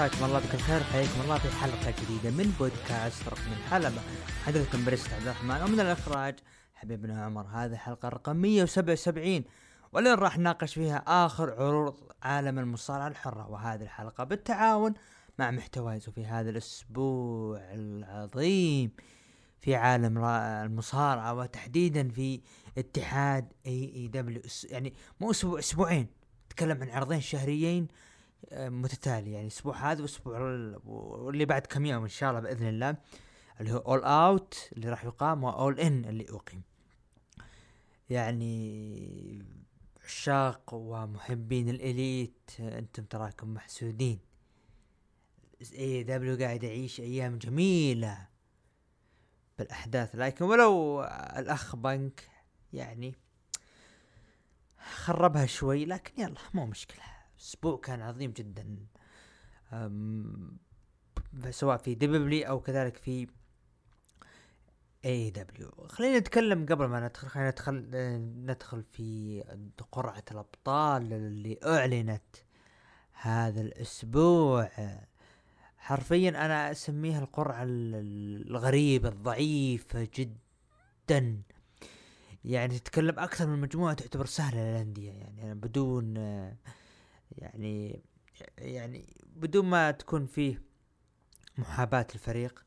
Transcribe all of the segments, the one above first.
مساكم الله بكل خير حياكم الله في حلقة جديدة من بودكاست ركن الحلبة حدثكم بريست عبد الرحمن ومن الإخراج حبيبنا عمر. هذه الحلقة رقم 177 واللي راح نناقش فيها آخر عروض عالم المصارعة الحرة وهذه الحلقة بالتعاون مع محتوايز وفي هذا الأسبوع العظيم في عالم المصارعة وتحديدا في اتحاد AEW يعني مو أسبوع أسبوعين نتكلم عن عرضين شهريين متتالي يعني أسبوع هذا والأسبوع ال- واللي بعد كم يوم إن شاء الله بإذن الله اللي هو All Out اللي راح يقام و All In اللي أقيم. يعني عشاق ومحبين ال Elite آه، أنتم تراكم محسودين. AEW قاعد يعيش أيام جميلة بالأحداث. لكن ولو الأخ بانك يعني خربها شوي لكن يلا مو مشكلة. أسبوع كان عظيم جدا. سواء في WWE أو كذلك في AEW خلينا نتكلم قبل ما ندخل خلينا ندخل ندخل في قرعة الأبطال اللي أعلنت هذا الأسبوع. حرفيا أنا أسميها القرعة ال- الغريبة الضعيفة جدا. يعني تتكلم أكثر من مجموعة تعتبر سهلة للأندية يعني بدون آه، يعني يعني بدون ما تكون فيه محاباة الفريق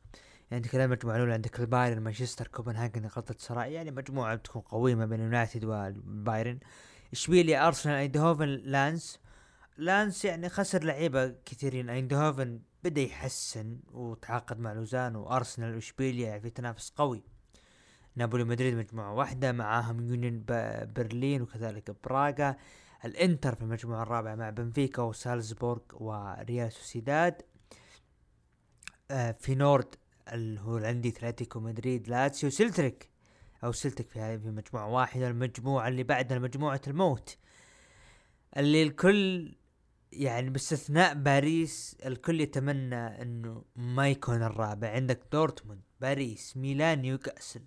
يعني تكلم المجموعة الأولى عندك البايرن مانشستر كوبنهاجن غلطة سراي يعني مجموعة بتكون قوية ما بين يونايتد والبايرن. اشبيليا أرسنال؟ أيندهوفن لانس. لانس يعني خسر لعيبة كثيرين. أيندهوفن بدأ يحسن وتعاقد مع لوزانو وأرسنال واشبيليا يعني في تنافس قوي. نابولي مدريد مجموعة واحدة معاهم يونيون برلين وكذلك براغا. الانتر في المجموعة الرابعة مع بنفيكا وسالزبورغ وريال سوسيداد. آه فينورد اللي هو عندي اتلتيكو مدريد لاتسيو سلتريك أو سلتك في هذه مجموعة واحدة المجموعة اللي بعدها مجموعة الموت. اللي الكل يعني باستثناء باريس الكل يتمنى إنه ما يكون الرابع. عندك دورتموند باريس ميلان نيوكاسل.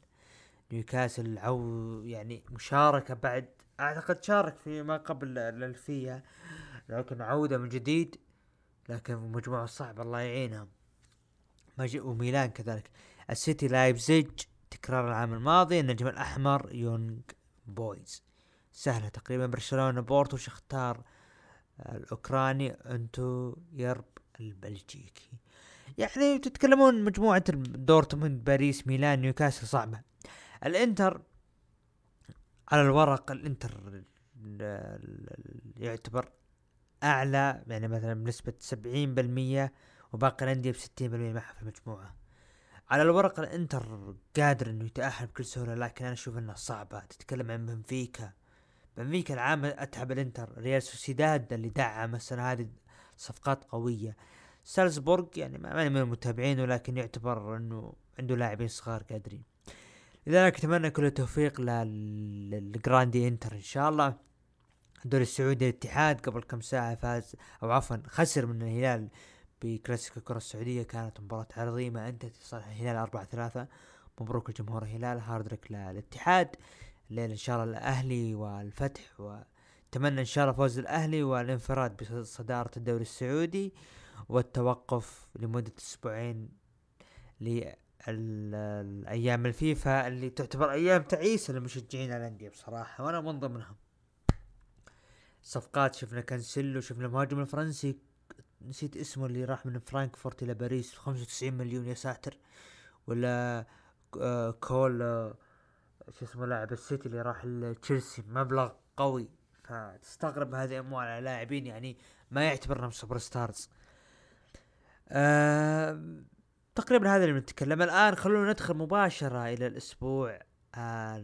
نيوكاسل عو يعني مشاركة بعد أعتقد شارك في ما قبل الألفية لكن عودة من جديد لكن مجموعة صعبة الله يعينهم. وميلان كذلك. السيتي لايبزيج تكرار العام الماضي النجم الأحمر يونغ بويز. سهلة تقريبا برشلونة بورتو شختار الأوكراني أنتويرب البلجيكي. يعني تتكلمون مجموعة دورتموند باريس ميلان نيوكاسل صعبة. الإنتر على الورق الانتر ال- ال- ال- يعتبر أعلى يعني مثلا سبعين بالمية وباقي الأندية بستين بالمية معها في المجموعة. على الورق الانتر قادر إنه يتأهل بكل سهولة لكن أنا أشوف إنها صعبة. تتكلم عن بنفيكا. بنفيكا العام أتعب الانتر. ريال سوسيداد اللي دعم السنة هذه صفقات قوية. سالزبورغ يعني ما ماني من المتابعين ولكن يعتبر إنه عنده لاعبين صغار قادرين. لذلك أتمنى كل التوفيق لل- للجراندي إنتر إن شاء الله. الدوري السعودي الاتحاد قبل كم ساعة فاز أو عفوا خسر من الهلال بكلاسيكو الكرة السعودية. كانت مباراة عظيمة. انتهت لصالح الهلال أربعة ثلاثة. مبروك لجمهور الهلال. هاردرك للاتحاد. الليلة إن شاء الله الاهلي والفتح. وأتمنى إن شاء الله فوز الاهلي والانفراد بصدارة الدوري السعودي. والتوقف لمدة أسبوعين للايام الفيفا اللي تعتبر أيام تعيسة للمشجعين الأندية بصراحة وأنا من ضمنهم. صفقات شفنا كانسيلو شفنا المهاجم الفرنسي نسيت اسمه اللي راح من فرانكفورت إلى باريس 95 مليون يا ساتر. ولا آه، كول آه، شو اسمه لاعب السيتي اللي راح لتشيلسي مبلغ قوي. فتستغرب هذه أموال على لاعبين يعني ما يعتبرهم superstars آه تقريبا هذا اللي بنتكلم. الآن خلونا ندخل مباشرة إلى الأسبوع آه،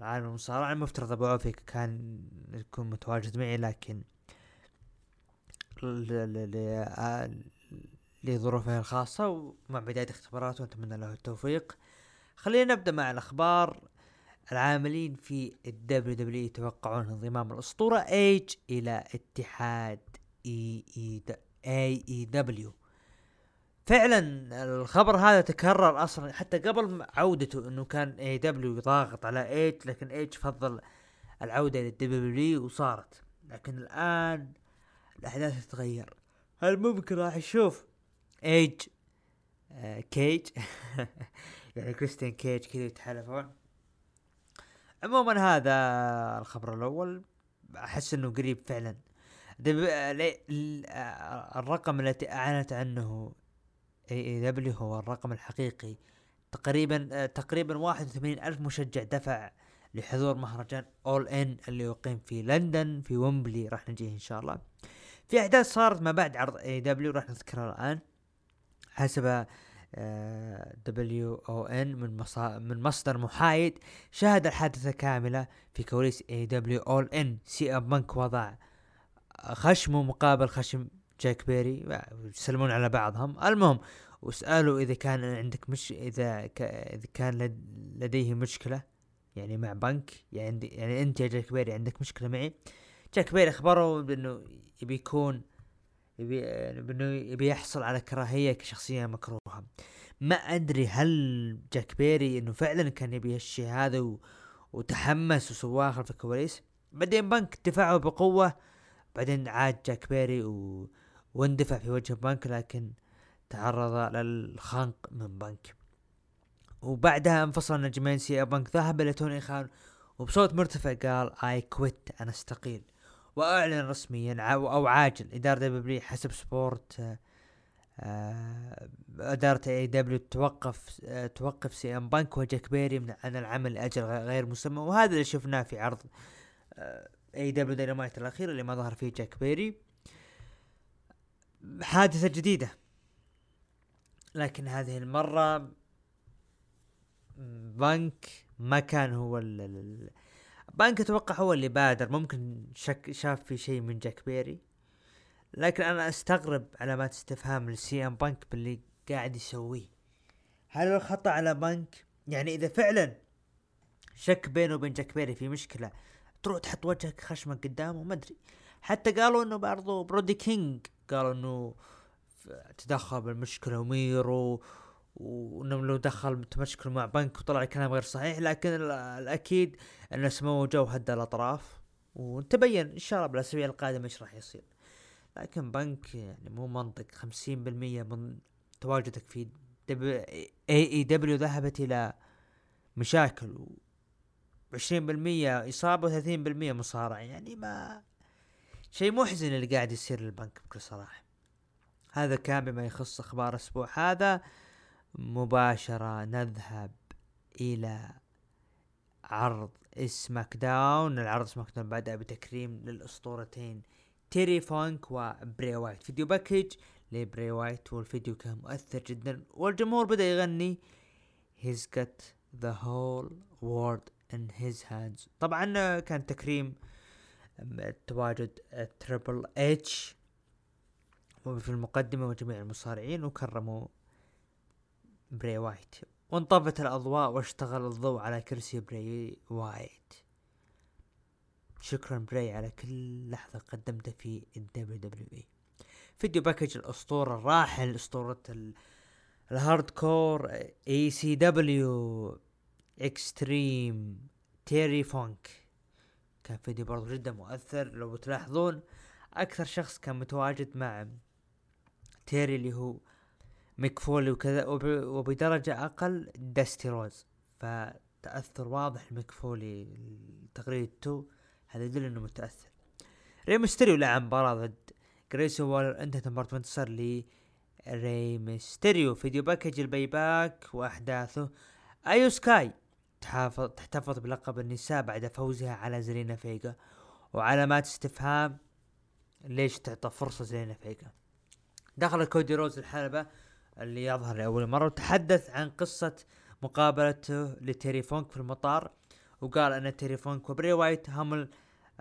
عالم المصارعة. المفترض أبو عوفي كان يكون متواجد معي لكن ل- ل- ل- آه، لظروفه الخاصة ومع بداية اختباراته نتمنى له التوفيق. خلينا نبدأ مع الأخبار. العاملين في ال WWE يتوقعون انضمام الأسطورة إيج إلى اتحاد AEW. فعلا الخبر هذا تكرر أصلا حتى قبل عودته إنه كان AEW ضاغط على ايج لكن ايج فضل العودة للدبليو وصارت. لكن الآن الأحداث تتغير. هل ممكن راح نشوف ايج آه كيج يعني كريستيان كيج كذا يتحالفون. عموما هذا الخبر الأول. أحس إنه قريب فعلا. الرقم التي أعلنت عنه AEW هو الرقم الحقيقي تقريبا تقريبا 81 ألف مشجع دفع لحضور مهرجان All In اللي يقيم في لندن في ويمبلي راح نجيه إن شاء الله في أحداث صارت ما بعد عرض AEW راح نذكرها الآن حسب WON من. من مصدر محايد شاهد الحادثة كاملة في كواليس AEW All In سي إم بنك وضع خشمه مقابل خشم جاك بيري يسلمون على بعضهم. المهم وسألوا إذا كان عندك مش إذا ك... إذا كان لديه مشكلة يعني مع بنك يعني يعني أنت يا جاك بيري عندك مشكلة معي. جاك بيري أخبره بأنه يبي يكون يبي يعني بأنه يبي يحصل على كراهية كشخصية مكروهة. ما أدري هل جاك بيري إنه فعلا كان يبي هالشي هذا و... وتحمس وسواه خلف الكواليس. بعدين بنك دفعه بقوة بعدين عاد جاك بيري و... واندفع في وجه بنك لكن تعرض للخنق من بنك. وبعدها انفصل نجمين سي بنك ذهب إلى توني خان وبصوت مرتفع قال I quit أنا أستقيل. وأعلن رسميا أو عاجل إدارة دبليو حسب سبورت آه، إدارة AEW توقف آه، توقف سي إم بانك وجاك بيري من عن العمل لأجل غير مسمى. وهذا اللي شفناه في عرض AEW Dynamite الأخير اللي ما ظهر فيه جاك بيري. حادثة جديدة. لكن هذه المرة بنك ما كان هو ال بنك أتوقع هو اللي بادر. ممكن شك شاف في شيء من جاك بيري. لكن أنا أستغرب علامات استفهام لسي إم بنك باللي قاعد يسويه. هل الخطا على بنك؟ يعني إذا فعلا شك بينه وبين جاك بيري في مشكلة تروح تحط وجهك خشمك قدامه ما أدري. حتى قالوا إنه برضو برودي كينج قالوا إنه تدخل بالمشكلة وميرو وإنه لو دخل تمشكل مع بنك وطلع كلام غير صحيح لكن الأكيد ان سمو جو هدى الأطراف. وتبين إن شاء الله بالأسابيع القادمة إيش راح يصير. لكن بنك يعني مو منطق. خمسين بالمية من تواجدك في AEW ذهبت إلى مشاكل و عشرين بالمية إصابة وثلاثين بالمية مصارعة. يعني ما شيء محزن اللي قاعد يصير للبانك بكل صراحة. هذا كان بما يخص أخبار الأسبوع هذا. مباشرة نذهب إلى عرض سماك داون العرض سماك داون بدأ بتكريم للأسطورتين تيري فانك وبري وايت. فيديو package لبري وايت والفيديو كان مؤثر جدا والجمهور بدأ يغني. He's got the whole world in his hands. طبعا كان تكريم تواجد تريبل إتش في المقدمة وجميع المصارعين وكرموا بري وايت. وانطفت الأضواء واشتغل الضوء على كرسي بري وايت. شكرا بري على كل لحظة قدمتها في الدبليو دبليو إي. فيديو package الأسطورة الراحل أسطورة ال hardcore إي سي دبليو extreme تيري فونك كان فيديو برضو جدا مؤثر لو تلاحظون أكثر شخص كان متواجد مع تيري اللي هو ميكفولي وكذا وبدرجة أقل داستي روز. فتأثر واضح لميكفولي تغريدته هذا يدل إنه متأثر. ري ميستيريو لعب مباراة ضد جريسون وولر انتهت مباراة وانتصر لي ري ميستيريو. فيديو package الباي باك وأحداثه. أيو سكاي؟ تحافظ تحتفظ بلقب النساء بعد فوزها على زرينا فيجا. وعلامات استفهام ليش تعطى فرصة زرينا فيجا. دخل كودي روز الحلبة اللي يظهر لأول مرة وتحدث عن قصة مقابلته لتيري فونك في المطار. وقال أن تيري فونك وبري وايت هم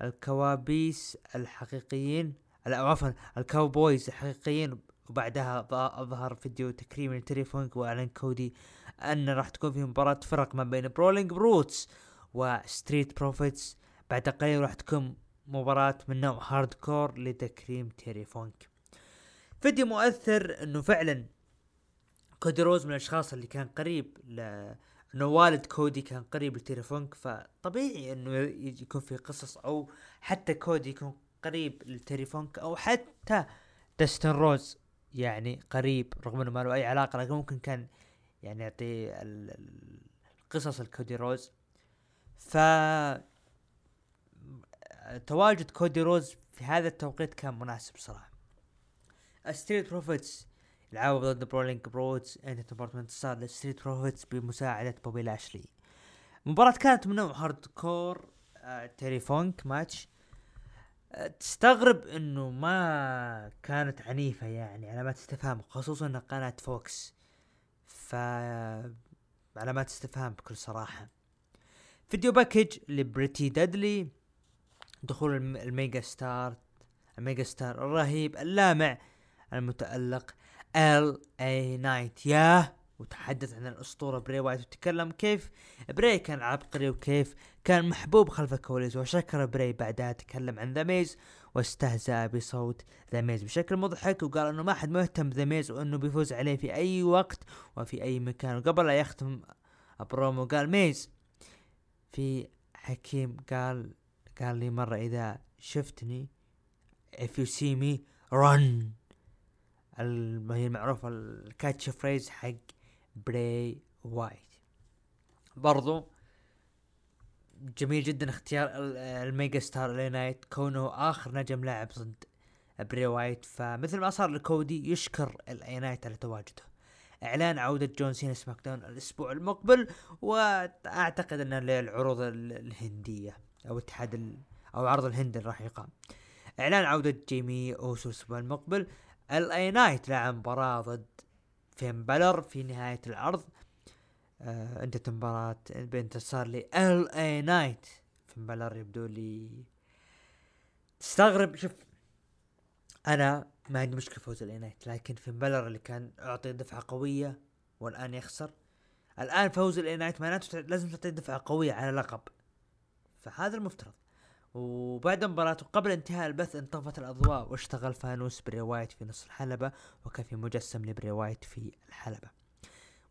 الكوابيس الحقيقيين أو عفوا ال cowboys الحقيقيين وبعدها ظهر فيديو تكريم لتيري فونك وأعلن كودي أن راح تكون في مباراة فرق ما بين برولينج بروتس وستريت بروفيتس بعد قليل راح تكون مباراة من نوع hardcore لتكريم تيري فونك فيديو مؤثر إنه فعلا كودي روز من الأشخاص اللي كان قريب ل إنه والد كودي كان قريب لتيري فونك فطبيعي إنه يكون في قصص أو حتى كودي يكون قريب لتيري فونك أو حتى دستن روز يعني قريب رغم إنه ما له أي علاقة لكن ممكن كان يعني يعطي ال- ال- القصص الكودي روز. ف تواجد كودي روز في هذا التوقيت كان مناسب صراحة. ستريت بروفيتس يلعبوا ضد برولينج برودز انت ديبارتمنت صار للستريت بروفيتس بمساعدة بوبي لاشلي المباراة كانت من نوع hardcore آه تيري فونك ماتش. تستغرب إنه ما كانت عنيفة يعني علامات استفهام خصوصا ان قناة فوكس. ف علامات استفهام بكل صراحة. فيديو package لبريتي دادلي دخول الم- ال megastar ال megastar الرهيب اللامع المتألق ال اي نايت yeah! وتحدث عن الأسطورة بري وايت وتكلم كيف بري كان عبقري وكيف كان محبوب خلف الكواليس وشكر بري بعدها تكلم عن ذا ميز واستهزأ بصوت ذا ميز بشكل مضحك وقال إنه ما حد مهتم بذا ميز وإنه بيفوز عليه في أي وقت وفي أي مكان. وقبل لا يختم برومو قال ميز في حكيم قال قال لي مرة إذا شفتني if you see me run. هي المعروفة ال catchphrase حق بري وايت برضو جميل جدا اختيار ال- ال megastar الي نايت كونه آخر نجم لاعب ضد بري وايت. فمثل ما صار لكودي يشكر الاي نايت على تواجده. إعلان عودة جون سينا سماك داون الأسبوع المقبل وأعتقد أن للعروض ال- الهندية أو اتحاد ال... أو عرض الهند اللي راح يقام. إعلان عودة جيمي أوسو الأسبوع المقبل. الاي نايت لعب مباراة ضد فين بلر في نهاية العرض. آه انتهت مباراة بانتصار ل ال اي نايت فين بلر يبدو لي تستغرب. شوف أنا ما عندي مشكلة فوز الاي نايت لكن فين بلر اللي كان أعطي دفعة قوية والآن يخسر الآن فوز الاي نايت معناته لازم تعطي دفعة قوية على لقب. فهذا المفترض. وبعد مباراته قبل انتهاء البث انطفت الأضواء واشتغل فانوس بري وايت في نص الحلبة وكان في مجسم لبري وايت في الحلبة.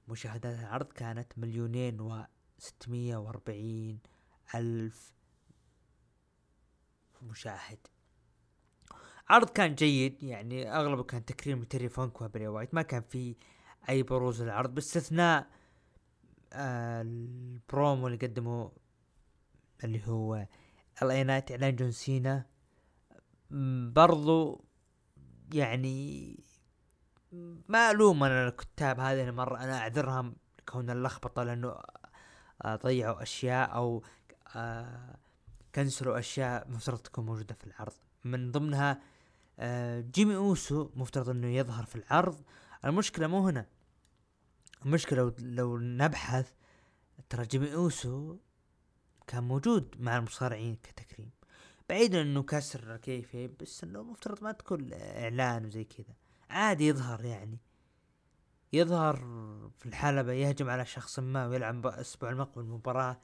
مشاهدات العرض كانت مليونين و ستمية وأربعين ألف مشاهد. عرض كان جيد يعني أغلبه كان تكريم لتيري فونك وبري وايت. ما كان في أي بروز للعرض باستثناء آه البرومو اللي قدمه اللي هو الاي نايت إعلان جون سينا. برضو يعني ما الوم أنا الكتاب هذه المرة أنا أعذرهم كون اللخبطة لأنه آه، ضيعوا أشياء أو آه، كنسلوا أشياء مفترض تكون موجودة في العرض. من ضمنها آه، جيمي أوسو مفترض إنه يظهر في العرض. المشكلة مو هنا. المشكلة لو, نبحث ترى جيمي أوسو كان موجود مع المصارعين كتكريم. بعيدا إنه كسر كيفي بس إنه مفترض ما تكون إعلان وزي كذا. عادي يظهر يعني. يظهر في الحلبة يهجم على شخص ما ويلعب الأسبوع المقبل مباراة.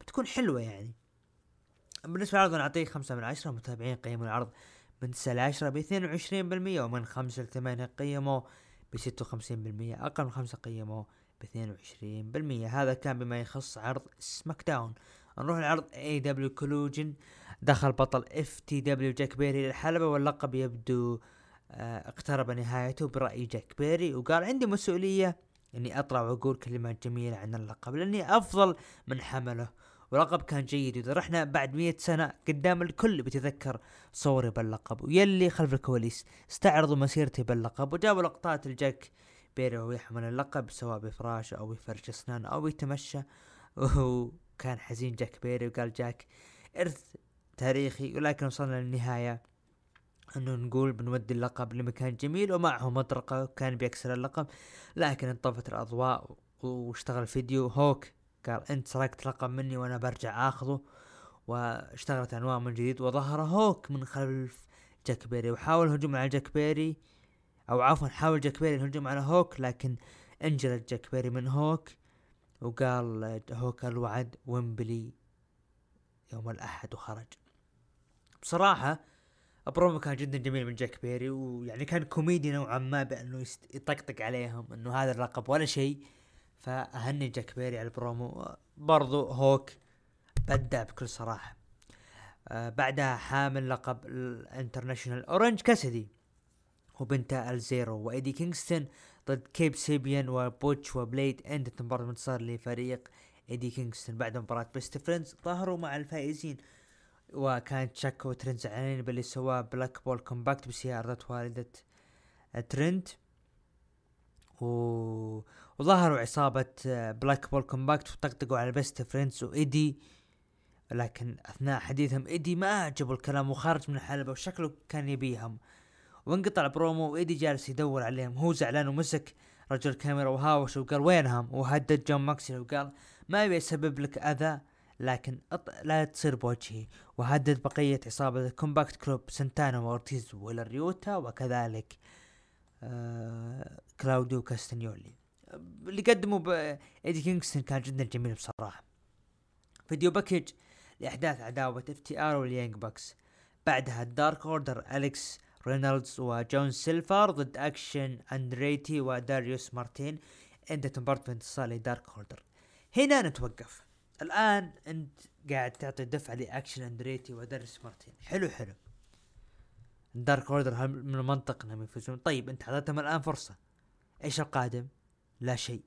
بتكون حلوة يعني. بالنسبة للعرض نعطيه خمسة من عشرة متابعين قيموا العرض من تسعة لعشرة باثنين وعشرين بالمية ومن خمسة لثمانية قيموا بستة وخمسين بالمية أقل من خمسة قيموا باثنين وعشرين بالمية. هذا كان بما يخص عرض SmackDown نروح لعرض AEW Collision دخل بطل FTW جاك بيري للحلبة واللقب يبدو آه اقترب نهايته برأي جاك بيري وقال عندي مسؤولية إني أطلع وأقول كلمات جميلة عن اللقب لأني أفضل من حمله. ولقب كان جيد اذا رحنا بعد مية سنة قدام الكل بيتذكر صوري باللقب. واللي خلف الكواليس استعرضوا مسيرتي باللقب وجابوا لقطات لجاك بيري وهو يحمل اللقب سواء بفراشه أو بفرش أسنان أو يتمشى. وكان حزين جاك بيري وقال جاك إرث تاريخي ولكن وصلنا للنهاية. إنه نقول بنودي اللقب لمكان جميل ومعه مطرقة كان بيكسر اللقب لكن انطفت الأضواء واشتغل فيديو. هوك قال أنت سرقت لقب مني وأنا برجع آخذه. واشتغلت الأنوار من جديد وظهر هوك من خلف جاك بيري. وحاول الهجوم على جاك بيري أو عفوا حاول جاك بيري الهجوم على هوك لكن انجلد جاك بيري من هوك. وقال هوك الوعد ويمبلي يوم الأحد وخرج بصراحة برومو كان جدا جميل من جاك بيري ويعني كان كوميدي نوعا ما بأنه يطقطق عليهم إنه هذا اللقب ولا شيء. فأهني جاك بيري على البرومو برضو هوك بدع بكل صراحة. آه بعدها حامل لقب ال international اورنج كاسدي وبنتا السيرو وإيدي كينغستون ضد كيب سابيان وبوتشر وبليد انتهت المباراة منتصر لفريق إيدي كينغستون بعد مباراة Best Friends ظهروا مع الفائزين. وكانت تشاك وترينت زعلانين باللي سواه Blackpool Combat بسيارة والدة ترينت. و... وظهروا عصابة Blackpool Combat وطقطقوا على Best Friends وإيدي. لكن أثناء حديثهم إيدي ما عجبوا الكلام وخرج من الحلبة وشكله كان يبيهم. وانقطع برومو وإيدي جالس يدور عليهم. هو زعلان ومسك رجل كاميرا وهاوش وقال وينهم؟ وهدد جون موكسلي وقال ما يبي يسبب لك أذى. لكن أط... لا تصير بوجهي. وهدد بقية عصابة ال Combat Club سنتانا وأورتيز والريوتا وكذلك آه كلاوديو كاستنيولي اللي قدموا بإيدي كينغستون كان جدا جميل بصراحة. فيديو package لأحداث عداوة FTR وال Young Bucks. بعدها ال Dark Order أليكس رينولدز وجون سيلفر ضد أكشن أندريتي وداريوس مارتين انتهت مباراة بانتصار ل Dark Order هنا نتوقف. الآن أنت قاعد تعطي دفعة لأكشن اندريتي وداريوس مارتين حلو حلو. Dark Order من المنطق إنهم يفوزون طيب أنت اعطيتهم الآن فرصة. إيش القادم؟ لا شيء.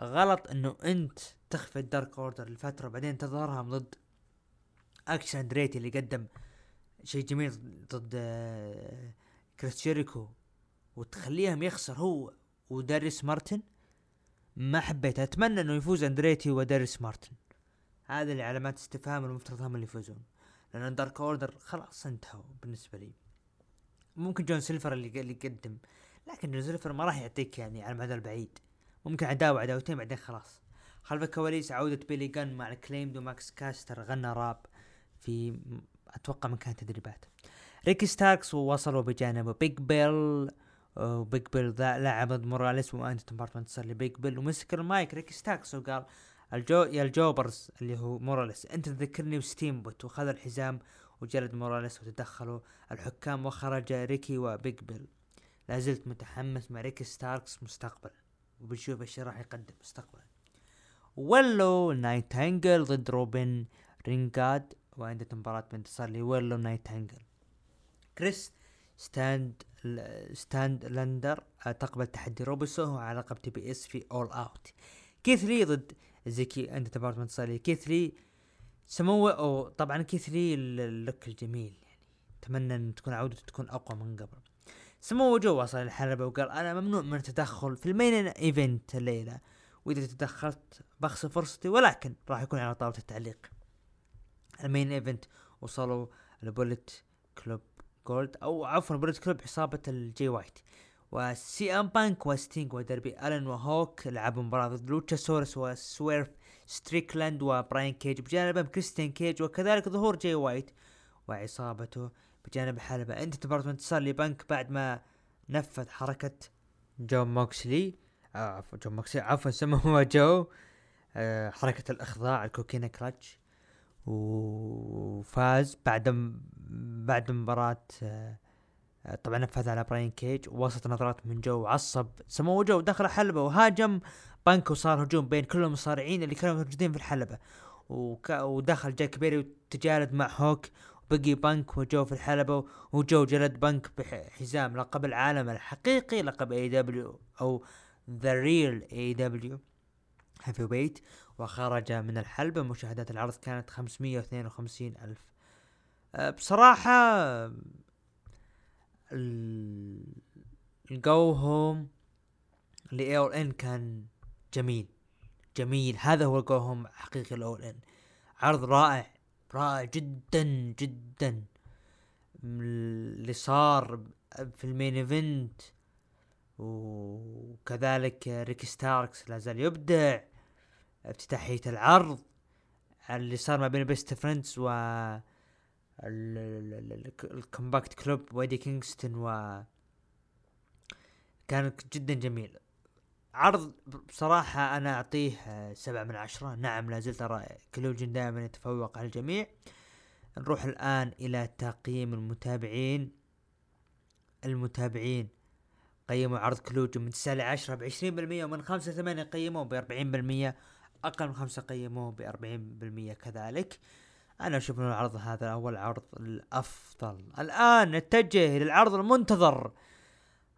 غلط إنه أنت تخفي ال Dark Order لفترة بعدين تظهرهم ضد أكشن اندريتي اللي قدم شيء جميل ضد آه، كريس جيريكو وتخليهم يخسر هو وداريوس مارتن. ما حبيت أتمنى إنه يفوز اندريتي وداريوس مارتن. هذه العلامات استفهام المفترض هم اللي يفوزون. لأن Dark Order خلاص انتهوا بالنسبة لي. ممكن جون سيلفر اللي اللي يقدم لكن جون سيلفر ما راح يعطيك يعني على المدى البعيد. ممكن عداوة عداوتين بعدين خلاص. خلف الكواليس عودة بيلي جن مع ال Acclaimed وماكس كاستر غنى راب في أتوقع مكان تدريبات ريكي ستاركس ووصلوا بجانب بيج بيل وبيج بيل ضد لعب موراليس وانتهت المباراة بانتصار لبيج بيل ومسك المايك. ريكي ستاركس وقال الجو يا ال jobbers اللي هو موراليس انت تذكرني بستيمبوت وخذ الحزام وجلد موراليس وتدخلوا الحكام وخرج ريكي وبيج بيل. لا زلت متحمس مع ريكي ستاركس مستقبل وبنشوف إيش راح يقدم مستقبلا. ويلو نايتنجيل ضد روبن رينيجيد وانتهت مباراة بانتصار نايتنجيل كريس ستاتلاندر تقبل تحدي روبسو على لقب TBS في All Out كيث لي ضد زكي انتهت بانتصار لي. كيث لي سموا جو طبعا كيث لي ال look الجميل يعني. أتمنى إن تكون عودته تكون أقوى من قبل. سموا جو وصل الحلبة وقال أنا ممنوع من التدخل في ال main event الليلة. وإذا تدخلت بخسر فرصتي ولكن راح يكون على طاولة التعليق. ال main event وصلوا ال Bullet Club Gold أو عفوا Bullet Club عصابة الجي وايت وسي ام بانك وستينج ودربي الن وهوك لعبوا مباراة ضد لوتشا سورس وسويرف ستريكلاند وبراين كيج بجانبهم كريستيان كيج وكذلك ظهور جي وايت وعصابته بجانب الحلبة انتهت مباراة بانتصار لبنك بعد ما نفذ حركة جون موكسلي. عفوا جون موكسلي عفوا سموا جو. آه حركة الإخضاع ال Coquina Clutch. وفاز بعد بعد مباراة آه طبعا نفذ على براين كيج ووسط نظرات من جو وعصب سموا جو دخل حلبة وهاجم بانك وصار هجوم بين كل المصارعين اللي كانوا موجودين في الحلبة. وك... ودخل جاك بيري وتجالد مع هوك وبقي بانك وجو في الحلبة وجو جلد بانك بحزام لقب العالم الحقيقي لقب AEW أو the real AEW heavyweight وخرج من الحلبة. مشاهدات العرض كانت 552 ألف. أه، بصراحة ال go home ل AEW All In كان جميل. جميل. هذا هو ال go home حقيقي ال All In. عرض رائع. رائع جدا جدا. اللي صار في ال main event. وكذلك ريكي ستاركس لا زال يبدع. افتتاحية العرض. اللي صار ما بين Best Friends و ال Combat Club وإيدي كينغستون و كانت جدا جميل عرض بصراحة أنا أعطيه سبعة من عشرة نعم لا زلت أرى Collision دائما يتفوق على الجميع نروح الآن إلى تقييم المتابعين المتابعين قيموا عرض Collision من تسعة لعشرة بعشرين بالمية ومن خمسة ثمانية قيموه بأربعين بالمية أقل من خمسة قيموه بأربعين بالمية كذلك أنا أشوف إن العرض هذا هو العرض الأفضل. الآن نتجه للعرض المنتظر.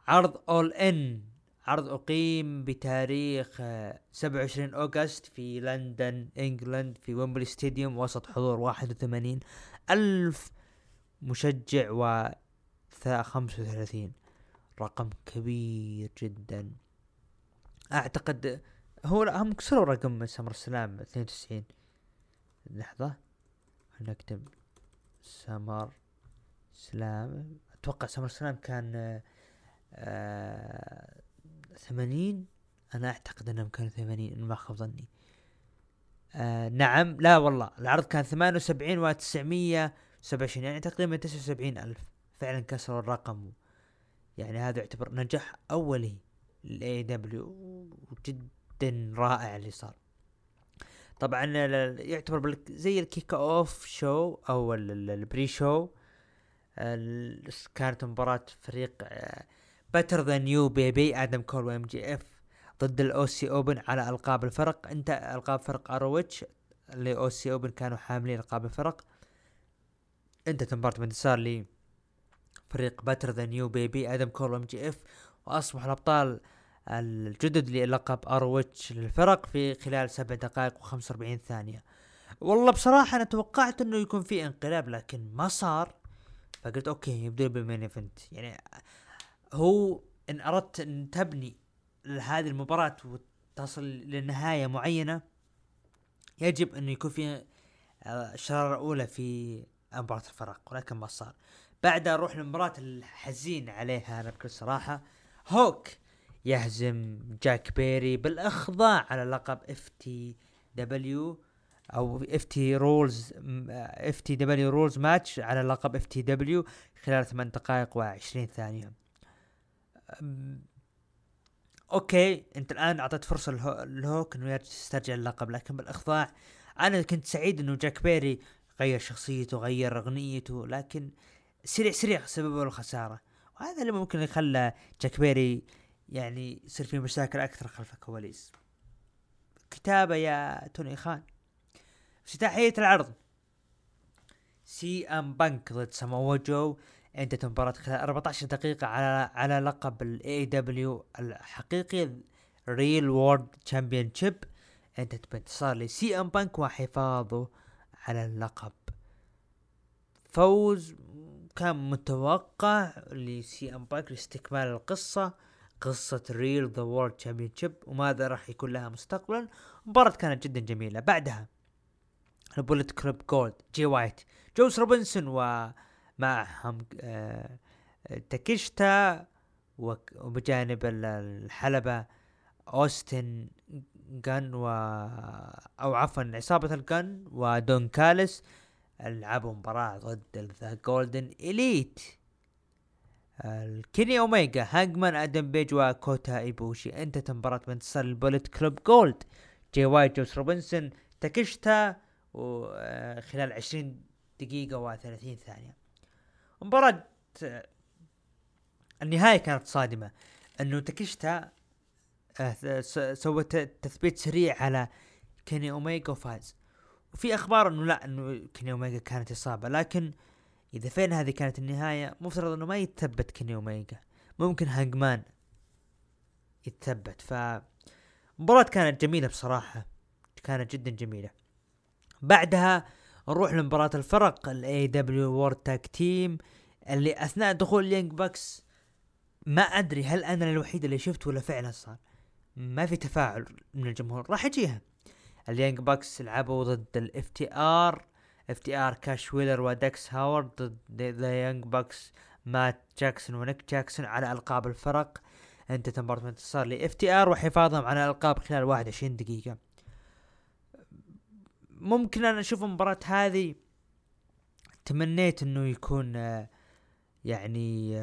عرض اول ان عرض أقيم بتاريخ آه، 27 أوغست في لندن إنجلند في ويمبلي ستاديوم وسط حضور 81 ألف مشجع و 35 رقم كبير جدا. أعتقد هو لا هم كسروا رقم سمر سلام 92 لحظة. نكتب سمر سلام. أتوقع سمر سلام كان آه، ثمانين. أنا أعتقد إنهم كانوا ثمانين إن ما خاب ظني. آه نعم. لا والله العرض كان ثمانية وسبعين وتسعمية سبعة وعشرين يعني تقريبا تسعة وسبعين ألف. فعلا كسروا الرقم. يعني هذا يعتبر نجاح أولي لل AEW وجدا رائع اللي صار. طبعا يعتبر زي ال kickoff show أو ال- ال- ال pre-show كانت مباراة فريق Better Than You Bay Bay آدم كول و MJF ضد ال Aussie Open على ألقاب الفرق. أنت ألقاب فرق ROH اللي Aussie Open كانوا حاملين ألقاب الفرق. انتهت مباراة بانتصار لي فريق Better Than You Bay Bay آدم كول و MJF وأصبح الأبطال الجدد للقب ROH للفرق في خلال سبع دقائق و45 ثانية. والله بصراحة أنا توقعت إنه يكون في انقلاب لكن ما صار. فقلت okay يبدون بال main event؟ يعني هو إن أردت إن تبني هذه المباراة وتصل لنهاية معينة يجب إنه يكون في آه، الشرارة الاولى في مباراة الفرق ولكن ما صار. بعدها نروح للمباراة الحزين عليها أنا بكل صراحة. هوك يهزم جاك بيري بالأخضاع على لقب اف تي دبليو أو اف تي رولز اف تي دبليو رولز ماتش على لقب FTW خلال 8 دقائق و20 ثانية. أم، okay أنت الآن أعطيت فرصة لهو- لهوك إنه يسترجع اللقب لكن بالأخضاع أنا كنت سعيد إنه جاك بيري غير شخصيته غير أغنيته لكن سريع سريع سببه الخسارة. وهذا اللي ممكن يخلى جاك بيري يعني يصير في مشاكل أكثر خلف الكواليس. كتابة يا توني خان. افتتاحية العرض. سي أم بانك ضد سامو جو انتهت المباراة خلال 14 دقيقة على على لقب ال AEW الحقيقي Real World Championship انتهت بانتصار لسي أم بانك وحفاظه على اللقب. فوز كان متوقع لسي أم بانك لاستكمال القصة. قصة Real The World Championship وماذا راح يكون لها مستقبلا. المباراة كانت جدا جميلة. بعدها ال Bullet Club Gold جي وايت جوس روبنسون ومعهم آه تاكيشتا وبجانب ال- الحلبة أوستن جن و أو عفوا عصابة الجن ودون كالس لعبوا مباراة ضد The Golden Elite الكيني أوميجا هانجمان آدم بيج وكوتا إيبوشي. انتهت المباراة بانتصار ال Bullet Club Gold. جي وايت جوس روبنسون تاكيشتا وخلال 20 دقيقة و30 ثانية. مباراة آه، النهاية كانت صادمة أنه تاكيشتا آه، س- سوى ت- تثبيت سريع على كيني أوميجا وفاز. وفي أخبار أنه لا أنه كيني أوميجا كانت إصابة لكن إذا فعلا هذه كانت النهاية مفترض إنه ما يتثبت كيني اوميجا ممكن هانجمان يتثبت. ف مباراة كانت جميلة بصراحة. كانت جدا جميلة. بعدها نروح لمباراة الفرق ال AEW World Tag Team اللي أثناء دخول ال Young Bucks ما أدري هل أنا الوحيد اللي شفت ولا فعلا صار. ما في تفاعل من الجمهور. راح يجيها. ال Young Bucks لعبوا ضد ال FTR FTR كاش ويلر ودكس هاورد ضد The Young Bucks مات جاكسون ونيك جاكسون على ألقاب الفرق. انتهت مباراة بانتصار ل FTR وحفاظهم على الالقاب خلال 21 دقيقة. ممكن أنا أشوف المباراة هذه. تمنيت إنه يكون يعني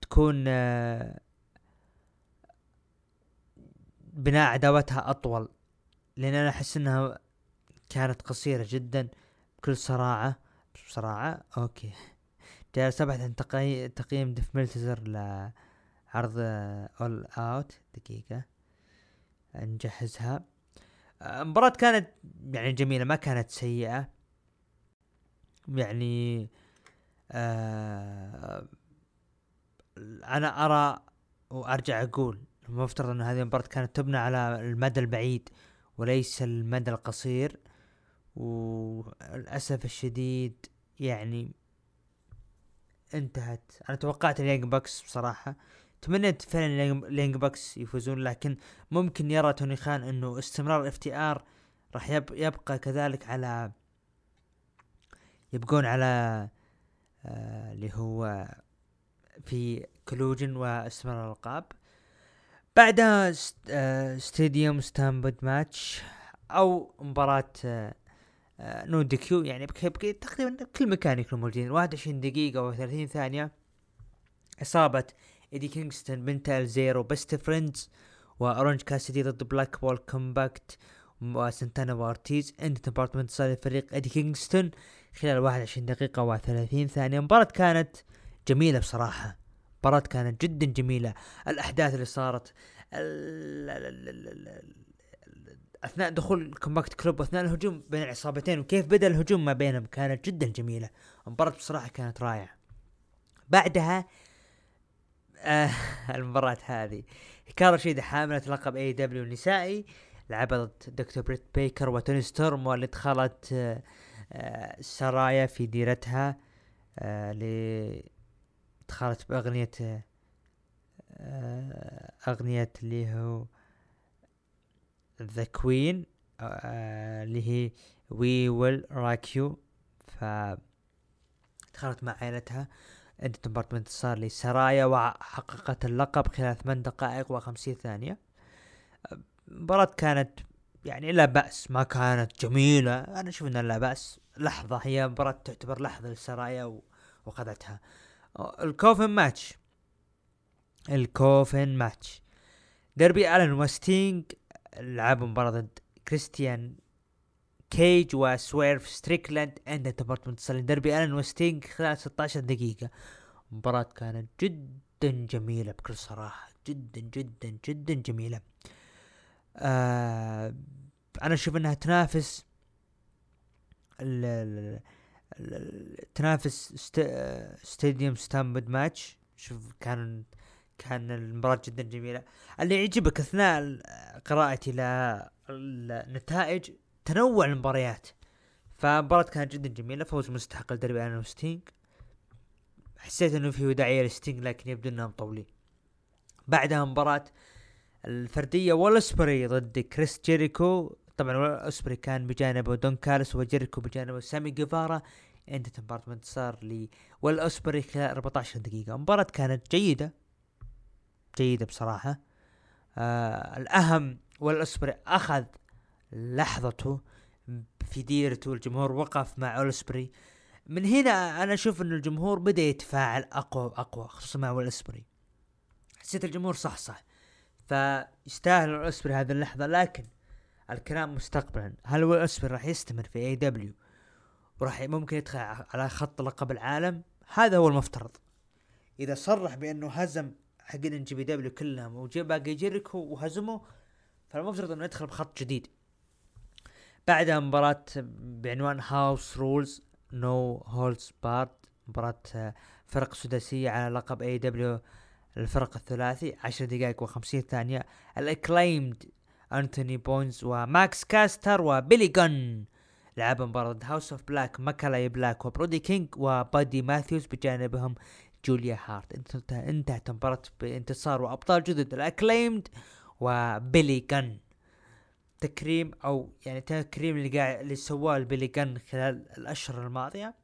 تكون بناء عداوتها أطول. لأن أنا أحس إنها كانت قصيرة جدا بكل صراحة بصراحة okay. جالس ابحث عن تقي... تقييم ديف ميلتزر لعرض All Out دقيقة. نجهزها آه، المباراة كانت يعني جميلة ما كانت سيئة. يعني آه أنا أرى وأرجع أقول المفترض إن هذه المباراة كانت تبنى على المدى البعيد وليس المدى القصير. وللاسف الشديد يعني انتهت. أنا توقعت ال Young Bucks بصراحة تمنيت فعلا ال Young Bucks يفوزون لكن ممكن يرى توني خان إنه استمرار FTR راح يبقى كذلك على يبقون على آه اللي هو في Collision واستمرار الألقاب. بعدها آه Stadium Stampede match أو مباراة آه آه no DQ يعني تقريبا كل مكان يكونوا موجودين. 21 دقيقة و30 ثانية. عصابة إيدي كينغستون بنتا ال زيرو Best Friends وأورنج كاسيدي ضد Blackpool Combat وسنتانا وارتيز انتهت المباراة بانتصار فريق إيدي كينغستون خلال 21 دقيقة و30 ثانية. المباراة كانت جميلة بصراحة. المباراة كانت جدا جميلة. الأحداث اللي صارت أثناء دخول ال Combat Club وأثناء الهجوم بين العصابتين وكيف بدأ الهجوم ما بينهم؟ كانت جدا جميلة. المباراة بصراحة كانت رائعة. بعدها آه المباراة هذه. هيكارو شيدا حاملة لقب AEW النسائي. لعبت دكتور بريت بيكر وتوني ستورم واللي دخلت آه سرايا في ديرتها آه دخلت بأغنية آه أغنية اللي هو the Queen آه، اللي هي We Will Rock You ف دخلت مع عائلتها انتهت المباراة بانتصار لسرايا وحققت اللقب خلال ثمان دقائق وخمسين ثانية. المباراة كانت يعني لا بأس ما كانت جميلة. أنا أشوف أنها لا بأس. لحظة هي مباراة تعتبر لحظة للسرايا وخذتها ال coffin match. ال coffin match. ديربي ألن وستينج لعبوا مباراة ضد كريستيان كيج وسويرف ستريكلاند انتهت المباراة بانتصار ديربي ألن وستينج خلال 16 دقيقة. مباراة كانت جدا جميلة بكل صراحة. جدا جدا جدا جميلة. آه أنا أشوف إنها تنافس ال تنافس Stadium Stampede match شوف كان كان المباراة جدا جميلة. اللي يعجبك أثناء قراءتي للنتائج تنوع المباريات. فمباراة كانت جدا جميلة فوز مستحق لدربي ألن وستينج حسيت إنه في وداعية لستينج لكن يبدو إنهم مطولين بعدها مباراة الفردية ويل أوسبري ضد كريس جيريكو. طبعا ويل أوسبري كان بجانبه دون كاليس وجيريكو بجانبه سامي جيفارا. انتهت المباراة بانتصار لويل أوسبري خلال 14 دقيقة. المباراة كانت جيدة جيدة بصراحة. آه الأهم ويل أوسبري أخذ لحظته في ديرته. الجمهور وقف مع أوسبري من هنا أنا أشوف أن الجمهور بدأ يتفاعل أقوى وأقوى خصوصا مع أوسبري حسيت الجمهور صح صح. فيستاهل ويل أوسبري هذه اللحظة لكن الكلام مستقبلا. هل ويل أوسبري راح يستمر في AEW وراح ممكن يدخل على خط لقب العالم؟ هذا هو المفترض. إذا صرح بأنه هزم حقين NJPW كلهم وجيب باقي جيريكو وهزمه فالمفترض إنه يدخل بخط جديد. بعدها مباراة بعنوان house rules no holds barred مباراة فرق سداسية على لقب AEW الفرق الثلاثي عشر دقائق وخمسين ثانية. ال Acclaimed أنتوني بونز وماكس كاستر وبيلي جن لعب مباراة House of Black ماكالاي بلاك وبرودي كينج وبادي ماثيوز بجانبهم جوليا هارت. انتهت المباراة بانتصار وأبطال جدد. ال Acclaimed وبيلي جن تكريم أو يعني تكريم اللي قاعد اللي سواه البيلي جن خلال الأشهر الماضية.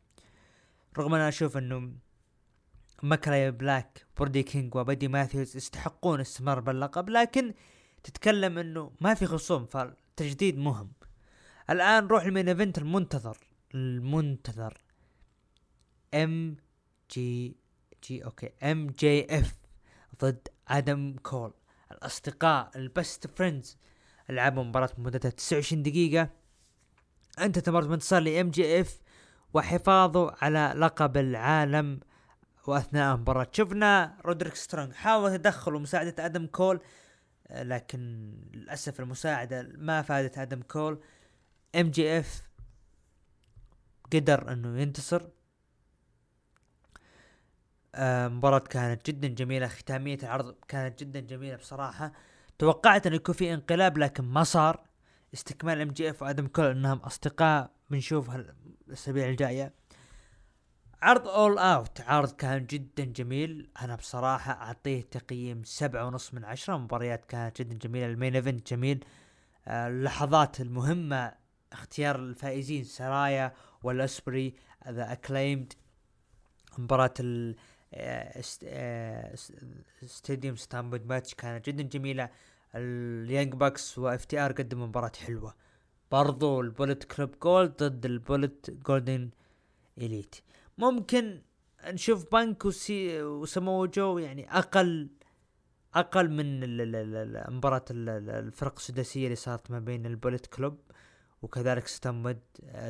رغم أنا أشوف إنه ماكالاي بلاك برودي كينج وبدي ماثيوز يستحقون استمرار باللقب لكن تتكلم إنه ما في خصوم فالتجديد مهم. الآن نروح ال main event المنتظر. المنتظر. ام جي جي أوكي ام جي اف ضد آدم كول الأصدقاء ال best friends لعبوا مباراة مدتها 29 دقيقة. انتهت بانتصار ل MJF وحفاظه على لقب العالم وأثناء المباراة. شفنا رودريك سترونج حاول تدخل ومساعدة آدم كول لكن للأسف المساعدة ما فادت آدم كول MJF قدر إنه ينتصر. آه مباراة كانت جدا جميلة ختامية العرض كانت جدا جميلة بصراحة. توقعت إنه يكون في انقلاب لكن ما صار. استكمال MJF وأدم كول إنهم أصدقاء بنشوف الأسابيع الجاية. عرض All Out عرض كان جدا جميل. أنا بصراحة أعطيه تقييم سبعة ونص من عشرة. مباريات كانت جدا جميلة ال main event جميل. آه، اللحظات المهمة اختيار الفائزين سرايا ويل أوسبري The Acclaimed مباراة ال stadium stampede match كانت جدا جميلة. اليانج باكس واف تي آر قدموا مباراة حلوة. برضو البوليت كلوب جولد ضد البوليت جولدن إليت. ممكن نشوف بنك وسي وسمو جو يعني أقل أقل من مباراة الفرق السداسية اللي صارت ما بين البوليت كلوب وكذلك stampede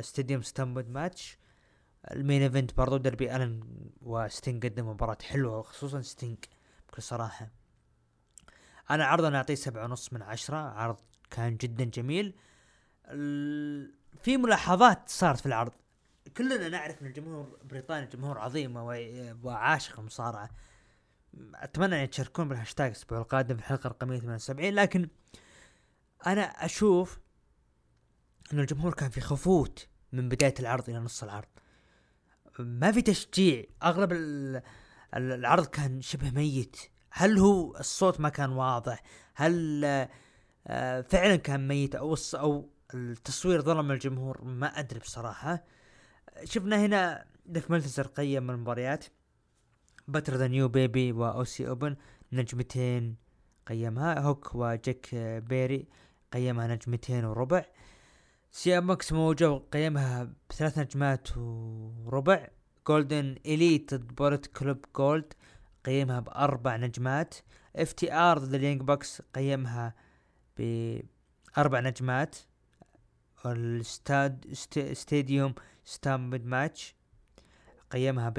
stadium stampede match. ال main event برضو دربي ألن وستينج قدم مباراة حلوة وخصوصا ستينج بكل صراحة. أنا عرض أنا أعطيه سبعة ونص من عشرة عرض كان جدا جميل. في ملاحظات صارت في العرض. كلنا نعرف إن الجمهور البريطاني جمهور عظيم وعاشق المصارعه أتمنى أن تشاركون بالهاشتاج الأسبوع القادم في الحلقة رقم مية 78 لكن أنا أشوف إن الجمهور كان في خفوت من بداية العرض إلى نص العرض. ما في تشجيع. أغلب العرض كان شبه ميت. هل هو الصوت ما كان واضح؟ هل آه، فعلا كان ميت؟ أو أو التصوير ظلم الجمهور؟ ما أدري بصراحة. شفنا هنا ديف ملتزر قيم المباريات. بتر ذان يو بيبي واوسي أوبن نجمتين قيمها. هوك وجاك بيري قيمها نجمتين وربع. سي ام إكس سمو جو قيمها بثلاث نجمات وربع. جولدن اليت ضد بوليت كلوب جولد قيمها بأربع نجمات. اف تي ار ضد اليانج باكس قيمها بأربع نجمات. ال stad stadium stampede match قيمها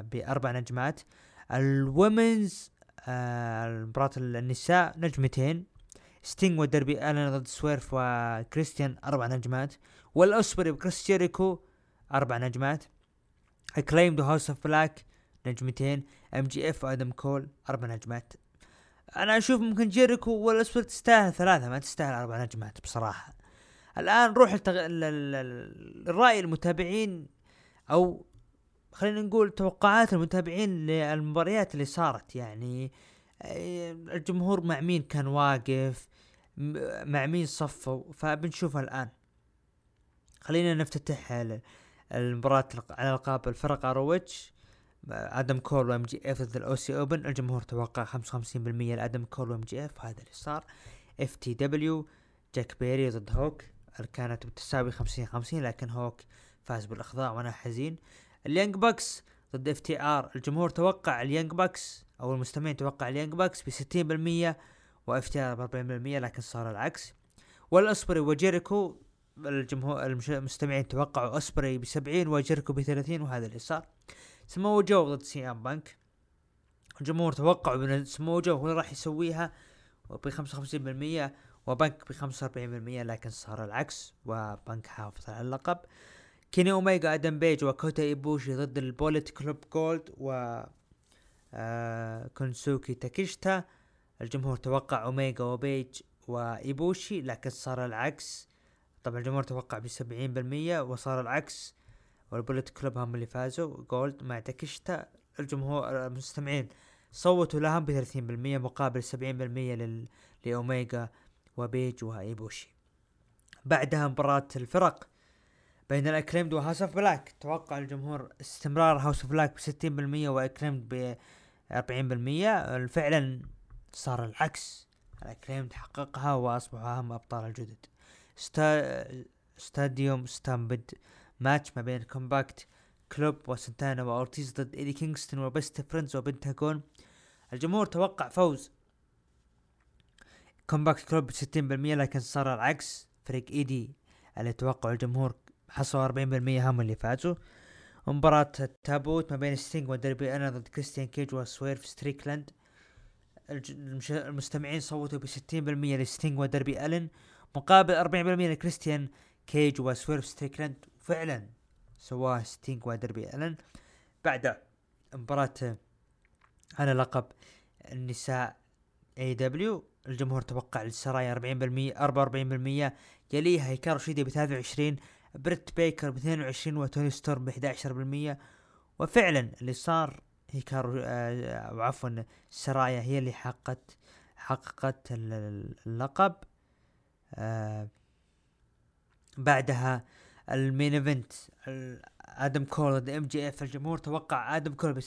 بأربع نجمات. ال women's آه مباراة النساء نجمتين. ستينج ودربي الن ضد سويرف وكريستيان أربع نجمات والاوسبري وكريس جيريكو أربع نجمات. اكليمد هاوس اوف بلاك نجمتين ام جي اف وادم كول أربع نجمات. أنا أشوف ممكن جيريكو والاوسبري تستاهل ثلاثة ما تستاهل أربع نجمات بصراحة. الآن نروح التغ... الراي المتابعين أو خلينا نقول توقعات المتابعين للمباريات اللي صارت. يعني الجمهور مع مين كان واقف؟ مع مين صفوا فبنشوفها الآن. خلينا نفتتح المباراة على القاب الفرق ار او اتش آدم كول وإم جي إف ضد الاوسي أوبن. الجمهور توقع 55% لآدم كول وإم جي إف هذا اللي صار. إف تي دبليو جاك بيري ضد هوك. كانت بتساوي خمسين خمسين لكن هوك فاز بالإخضاع وأنا حزين. اليانج باكس ضد إف تي آر. الجمهور توقع اليانج باكس أو المستمعين توقع اليانج باكس ب 60% واف تي ار ب 40% لكن صار العكس. والأوسبري وجيريكو الجمهور المستمعين توقعوا أوسبري ب 70 وجيريكو ب 30 وهذا اللي صار. سمو جو ضد سي آم بانك. الجمهور توقعوا ان سمو جو هو راح يسويها ب 55% وبنك ب 45% لكن صار العكس وبنك حافظ على اللقب. كيني اوميجا أدم بيج وكوتا إيبوشي ضد البوليت كلوب جولد و آه كونسوكي تاكيشتا. الجمهور توقع أوميجا وبيج وإيبوشي لكن صار العكس. طبعا الجمهور توقع ب 70% وصار العكس والبوليت كلوب هم اللي فازوا. جولد مع تاكيشتا الجمهور المستمعين صوتوا لهم ب 30% مقابل 70% لل... لأوميجا وبيج وإيبوشي. بعدها مباراة الفرق بين الاكليمد وهاوس أوف بلاك. توقع الجمهور استمرار هاوس أوف بلاك ب 60% واكليمد ب 40% فعلا صار العكس. الاكليمد حققها واصبحوا اهم أبطال الجدد. sta... stadium stampede. match ما بين كومبات كلوب وسنتانا وأورتيز ضد إيدي كينغستون وبست فريندز وبنتاغون. الجمهور توقع فوز. كومبات كلوب 60% لكن صار العكس. فريق إيدي اللي توقع الجمهور حصلوا 40% هم اللي فازوا. مباراة التابوت ما بين ستينج ودربي ألن ضد كريستيان كيج وسويرف ستريكلاند. المستمعين صوتوا ب 60% لستينج ودربي ألن مقابل 40% لكريستيان كيج وسويرف ستريكلاند. فعلا سواه ستينج ودربي ألن. بعد مباراة على لقب النساء اي اي دبليو الجمهور توقع للسرايا 40% 44% يليها هيكارو شيدي ب 23 بريت بيكر ب 22 وتوني ستورم ب 11% وفعلا اللي صار هيكارو آه أو عفوا السرايا هي اللي حققت حققت اللقب. آه بعدها ال main event آدم كول ضد ام جي اف الجمهور توقع آدم كول ب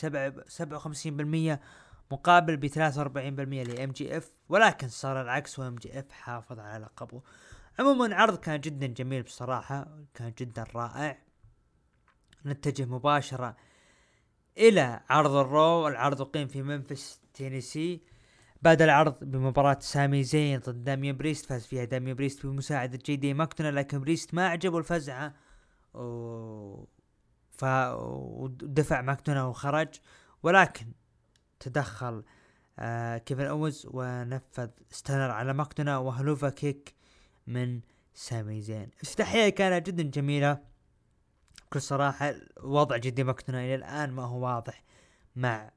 57% مقابل ب 43% لام جي اف ولكن صار العكس وام جي اف حافظ على لقبه. عموما عرض كان جدا جميل بصراحة كان جدا رائع. نتجه مباشرة إلى عرض الرو العرض اقيم في ممفس تينيسي. بدأ العرض بمباراة سامي زين ضد داميان بريست فاز فيها داميان بريست بمساعدة جي دي ماكدونا لكن بريست ما عجبه الفزعة. و... ف ودفع ماكدونا وخرج ولكن تدخل آه كيفن اوينز ونفذ stunner على ماكدونا و Helluva Kick من سامي زين. افتتاحية كانت جدا جميلة. بكل صراحة وضع جي دي ماكدونا إلى الآن ما هو واضح مع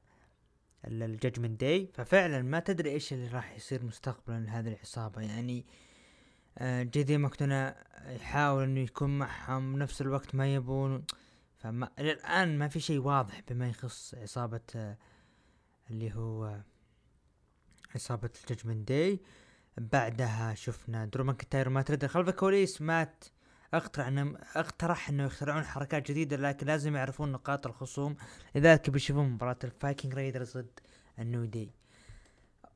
الججمنت داي ففعلا ما تدري إيش اللي راح يصير مستقبلا لهذه العصابة. يعني آه جي دي ماكدونا يحاول إنه يكون معهم بنفس الوقت ما يبون. فما إلى الآن ما في شيء واضح بما يخص عصابة آه اللي هو عصابة الججمنت داي بعدها شفنا درو ماكنتاير مات ردل خلف الكواليس مات أقترح انه أقترح إنه يخترعون حركات جديدة لكن لازم يعرفون نقاط الخصوم. لذلك بيشوفون مباراة الفايكنج رايدرز ضد النيو داي.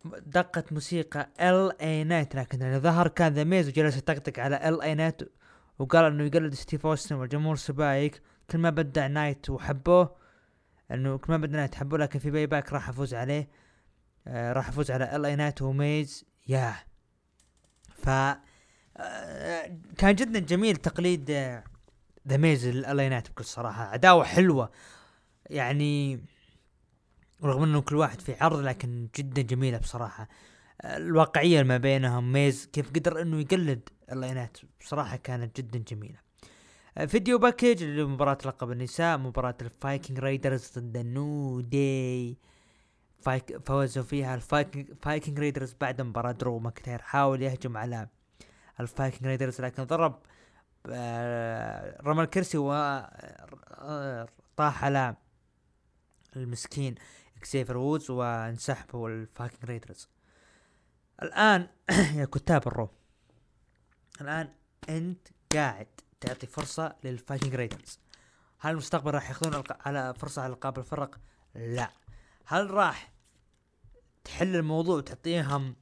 دقت موسيقى ال اي نايت لكن اللي ظهر كان ذا ميز وجلس يطقطق على ال اي نايت وقال إنه يقلد ستيف أوستن والجمهور سبايك. كل ما بدع نايت وحبوه إنه كل ما بدع نايت حبوه لكن في باي باك راح أفوز عليه. آه راح أفوز على ال اي نايت وميز. ياه. ف كان جدا جميل تقليد ذا ميز ل ال اي نايت بكل صراحة. عداوه حلوة. يعني رغم إنه كل واحد في عرض لكن جدا جميلة بصراحة. الواقعية ما بينهم ميز كيف قدر إنه يقلد ال اي نايت بصراحة كانت جدا جميلة. video package لمباراة لقب النساء مباراة الفايكنج رايدرز ضد النيو داي فايك فوزوا فيها الفايكنج فايكنج رايدرز بعد مباراة درو ماكنتاير حاول يهجم على الفايكنج رايدرز لكن ضرب آه، رمى الكرسي و آه، طاح على المسكين إكزافير وودز وانسحبوا الفايكنج رايدرز الآن يا كتاب الرو الآن أنت قاعد تعطي فرصة للفايكنج رايدرز هل المستقبل راح ياخذون على فرصة على القاب الفرق؟ لا. هل راح تحل الموضوع وتعطيهم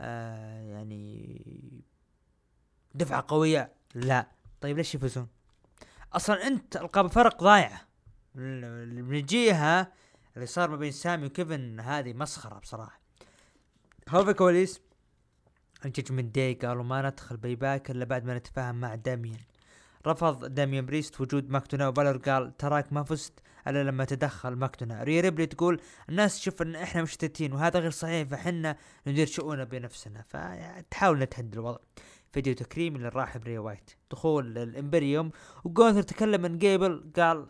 آه يعني دفعة قوية؟ لا. طيب ليش يفوزون؟ أصلا أنت ألقاب فرق ضايعة. من الجهة اللي صار ما بين سامي وكيفن هذه مسخرة بصراحة. هو في كواليس الججمنت داي قالوا ما ندخل باك إلا بعد ما نتفاهم مع داميان. رفض داميان بريست وجود ماكدونا وبالر قال تراك ما فزت إلا لما تدخل ماكدونا ريا ريبلي تقول الناس تشوف إن إحنا مشتتين وهذا غير صحيح فحنا ندير شؤوننا بنفسنا. فتحاول تهدي الوضع. فيديو تكريم للراحل بري وايت. دخول الامبريوم وجونثر تكلم من جيبل قال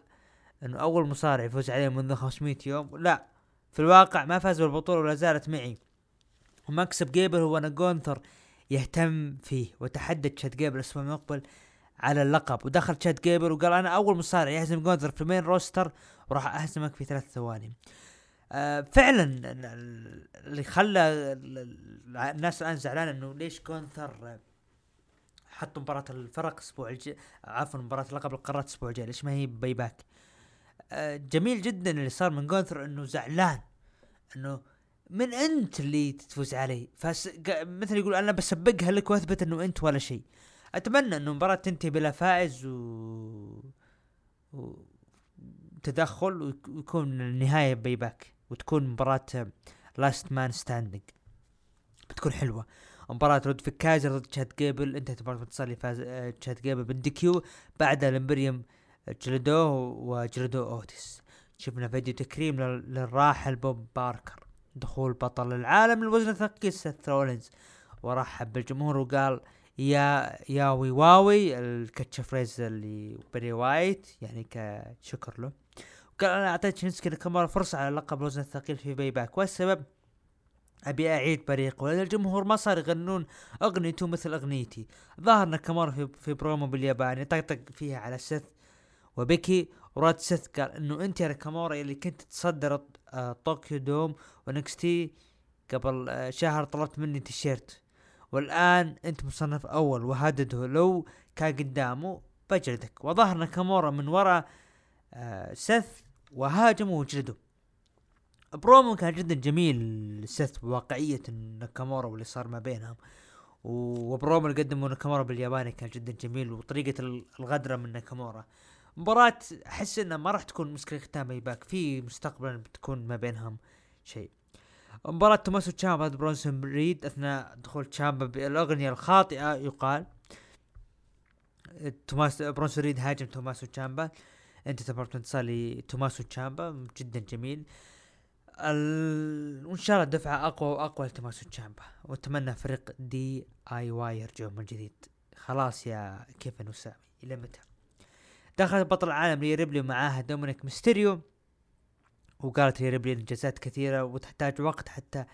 إنه أول مصارع يفوز عليه منذ 500 يوم. لا في الواقع ما فاز بالبطولة ولا زالت معي. ومكسب جيبل هو إن جونثر يهتم فيه وتحدى تشاد جيبل الأسبوع المقبل على اللقب. ودخل تشاد جيبل وقال أنا أول مصارع يهزم جونثر في ال main roster وراح أهزمك في ثلاث ثواني. آه فعلا اللي خلى الناس الآن زعلانة إنه ليش جونثر حطوا مباراة الفرق الأسبوع الجاي عفوا مباراة لقب القارات الأسبوع الجاي ليش ما هي باي باك؟ آه جميل جدا اللي صار من جونثر إنه زعلان إنه من أنت اللي تفوز علي فس... مثل يقول أنا بسبقها لك وأثبت إنه أنت ولا شيء. أتمنى إنه المباراة تنتهي بلا فائز و... و... تدخل ويكون النهاية باي باك وتكون مباراة last man standing بتكون حلوة. مباراة لودفيج كايزر ضد تشاد جيبل. انتهت مباراة انتصار اللي فاز آه، جيبل بال DQ بعدها الامبريوم جلدو وجلدو أوتيس. شفنا فيديو تكريم للراحل بوب باركر. دخول بطل العالم للوزن الثقيل سيث رولينز. ورحب بالجمهور وقال yowie wowie. ال catchphrase اللي بري وايت يعني كشكر له. قال أنا أعطيت شينسوكي ناكامورا فرصه على لقب الوزن الثقيل في باي باك. والسبب أبي أعيد بريقه لأن الجمهور ما صار يغنون أغنيته مثل أغنيتي. ظهر ناكامورا في, في برومو بالياباني طقطق فيها على سيث وبيكي. ورد سيث قال إنه أنت يا ناكامورا اللي كنت تصدر آه، طوكيو دوم و NXT قبل آه، شهر طلبت مني تيشيرت. والآن أنت مصنف أول وهدده لو كان قدامه بجلدك. وظهر ناكامورا من وراء آه سث وهاجمه وجلده برومو كان جدا جميل سث بواقعية ناكامورا واللي صار ما بينهم. وبرومو اللي قدمه ناكامورا بالياباني كان جدا جميل وطريقة الغدرة من ناكامورا مباراة أحس إنها ما راح تكون مسكة ختام باك في مستقبلا بتكون ما بينهم شيء. مباراة توماسو تشامبا ضد برونسون ريد أثناء دخول تشامبا بالأغنية الخاطئة يقال. توماس برونسون ريد هاجم توماسو تشامبا. انتهت مباراة انتصار لتوماسو تشامبا جدا جميل. ال... وإن شاء الله دفعة أقوى وأقوى لتوماسو تشامبا وأتمنى فريق DIY يرجعوا من جديد. خلاص يا كيفن وسامي إلى متى؟ دخل بطل العالم ريا ريبلي ومعاها دومينيك ميستيريو وقالت ريا ريبلي انجازات كثيرة وتحتاج وقت حتى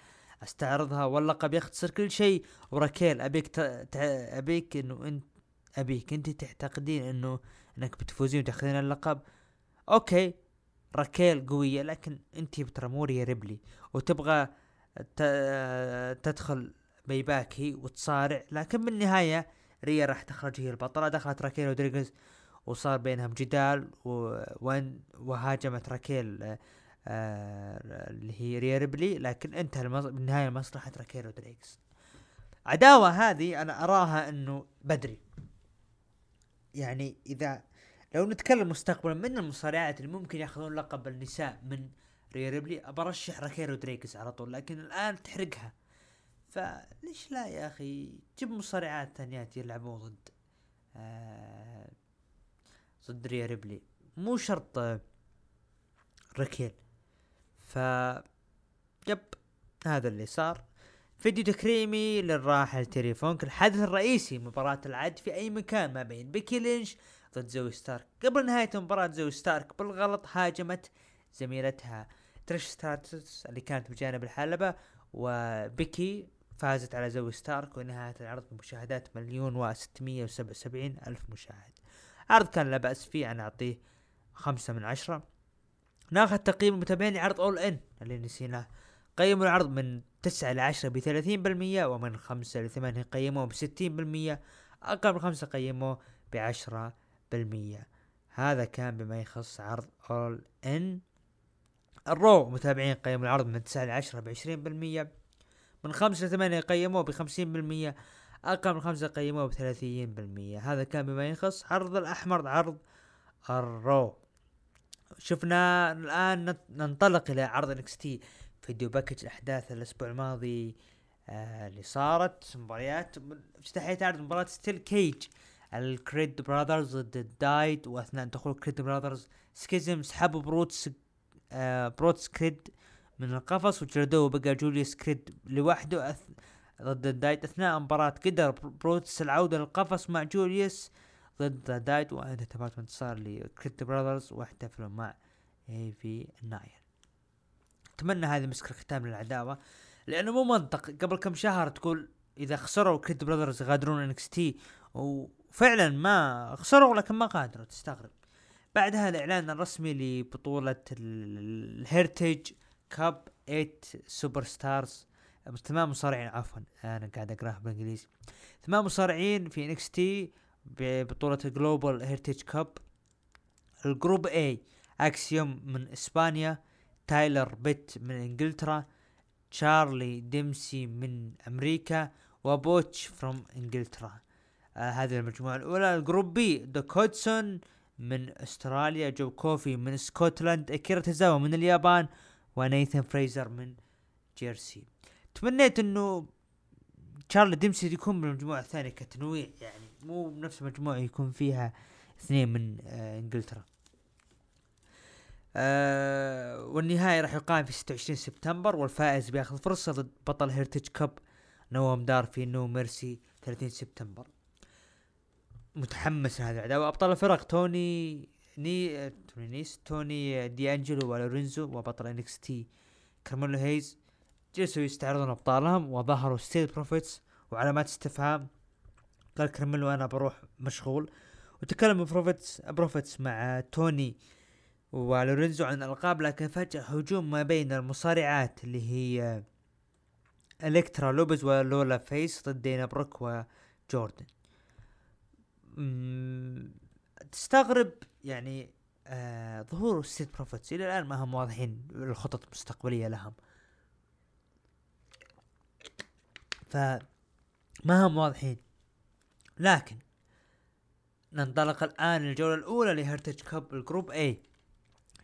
أستعرضها. واللقب يختصر كل شيء. وراكيل أبيك ت... أبيك إنه انت أبيك أنت تعتقدين إنه إنك بتفوزين وتاخذين اللقب؟ أوكي. راكيل قوية لكن انت مو ريا ريبلي. وتبغى تدخل Payback وتصارع لكن بالنهاية ريا راح تخرج هي البطلة. دخلت راكيل رودريغيز وصار بينهم جدال وين وهاجمت راكيل آه، اللي هي ريا ريبلي. لكن انتهى بالنهاية مصلحة راكيل رودريغيز. عداوة هذه أنا أراها إنه بدري. يعني إذا لو نتكلم مستقبلا من المصارعات اللي ممكن ياخذون لقب النساء من ريا ريبلي؟ ابرشح راكيل رودريغيز على طول لكن الآن تحرقها. فليش لا يا أخي؟ جيب مصارعات ثانيات يلعبون ضد آه ضد ريا ريبلي. مو شرط آه راكيل ف يب هذا اللي صار. فيديو تكريمي للراحل تيري فونك الحدث الرئيسي مباراة العد في أي مكان ما بين بيكي لينش ضد زوي ستارك. قبل نهاية مباراة زوي ستارك بالغلط هاجمت زميلتها تريش ستراتس اللي كانت بجانب الحلبة وبيكي فازت على زوي ستارك ونهاية العرض بمشاهدات مليون وستمية وسبعة وسبعين ألف مشاهد. عرض كان لا بأس فيه أنا أعطيه خمسة من عشرة. ناخذ تقييم المتابعين لعرض أول إن اللي نسيناه. قيموا العرض من تسعة لعشرة بثلاثين بالمية ومن خمسة لثمانية قيموه بستين بالمية. أقل من خمسة قيموه بعشرة بالمية. هذا كان بما يخص عرض اول ان ال RAW متابعين قيموا العرض من تسعة لعشرة بعشرين بالمية. من خمسة لثمانية قيموه بخمسين بالمية. أقل من خمسة قيموه بثلاثين بالمية. هذا كان بما يخص عرض الأحمر عرض ال RAW. شفنا الآن ننطلق إلى عرض NXT video package الاحداث الأسبوع الماضي آه اللي صارت. مباريات افتتاحية عرض مباراة steel cage ال Creed Brothers ضد ال Dyad وأثناء دخول Creed Brothers Schism سحبوا بروتس آه بروتس كريد من القفص وجلدوه وبقى جوليوس كريد لوحده أث... ضد ال Dyad أثناء المباراة قدر بروتس العودة للقفص مع جوليوس ضد ال Dyad وانتهت انتصار ل Creed Brothers واحتفلوا مع آيفي أتمنى هذه مسك الختام للعداوة لأنه مو منطق. قبل كم شهر تقول إذا خسروا Creed Brothers يغادرون NXT وفعلا ما خسروا لكن ما غادروا تستغرب. بعدها الإعلان الرسمي لبطولة ال Heritage Cup 8 superstars ثمان مصارعين عفوا أنا قاعد أقرأها بالإنجليزي. ثمان مصارعين في NXT ببطولة Global Heritage Cup ال group A اكسيوم من إسبانيا. تايلر بيت من إنجلترا. تشارلي ديمسي من أمريكا. وبوتش from إنجلترا. آه هذه المجموعة الأولى. ال group B دوك هدسون من أستراليا. جو كوفي من اسكتلند أكيرا توزاوا من اليابان. ونيثن فريزر من جيرسي. تمنيت إنه تشارلي ديمسي يكون بالمجموعة الثانية كتنويع يعني مو بنفس المجموعة يكون فيها اثنين من آه إنجلترا. آه والنهائي راح يقام في 26 سبتمبر والفائز بياخذ فرصة ضد بطل Heritage Cup نوام دار في No Mercy 30 سبتمبر. متحمس لهذه العداوة. أبطال الفرق توني ني توني نيس توني دي انجلو ولورينزو وبطل NXT كارميلو هيز. جلسوا يستعرضون أبطالهم وظهروا Street Profits وعلامات استفهام. قال كارميلو أنا بروح مشغول. وتكلم Profits Profits مع توني ولورينزو عن الألقاب لكن فجأة هجوم ما بين المصارعات اللي هي إلكترا لوبز ولولا فيس ضد دانا بروك وجوردن. تستغرب يعني آه ظهور Street Profits إلى الآن ما هم واضحين الخطط المستقبلية لهم. ف ما هم واضحين. لكن ننطلق الآن الجوله الأولى ل Heritage Cup ال group A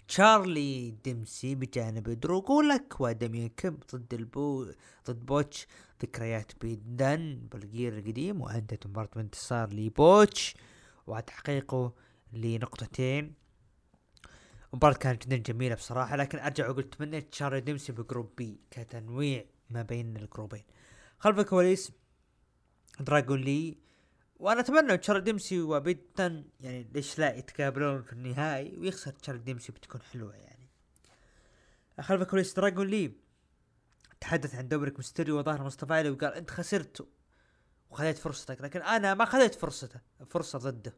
تشارلي ديمسي بجانب درو جولك ودميان كيم ضد البو ضد بوتش ذكريات بيت دن بال gear القديم وأدت مباراة انتصار لبوتش وتحقيقه لنقطتين. المباراة كانت جدا جميلة بصراحة لكن أرجع واقول تمنيت تشارلي ديمسي ب group B كتنويع ما بين الجروبين. خلف الكواليس دراجون لي وأنا أتمنى تشارلي ديمسي وبيت دن يعني ليش لا يتقابلون في النهائي ويخسر تشارلي ديمسي بتكون حلوة يعني. خلف الكواليس دراجون لي. تحدث عن دومينيك مستريو وظهر مصطفى علي وقال انت خسرت وخذيت فرصتك لكن أنا ما خذيت فرصته فرصة ضده.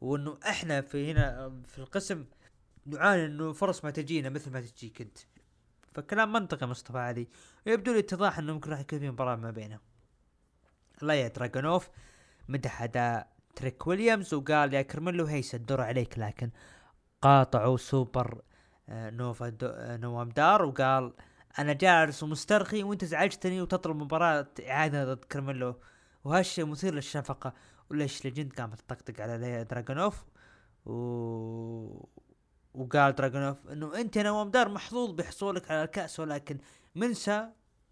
وانه إحنا في هنا في القسم نعاني انه فرص ما تجينا مثل ما تجيك انت فكلام منطقي مصطفى علي. ويبدو لي اتضاح انه ممكن راح يكون في مباراة ما بينهم. إليا دراجونوف مدح اداء تريك ويليامز وقال يا كرميلو هيس الدور عليك لكن قاطعوا سوبر آه، nova آه، نوام دار وقال أنا جالس ومسترخي وأنت زعجتني وتطلب مباراة إعادة ضد كرميلو وهالشيء مثير للشفقة. ولاش ليجند قامت تطقطق على دراجونوف و... وقال دراجونوف إنه أنت نوام دار محظوظ بحصولك على الكأس ولكن منسى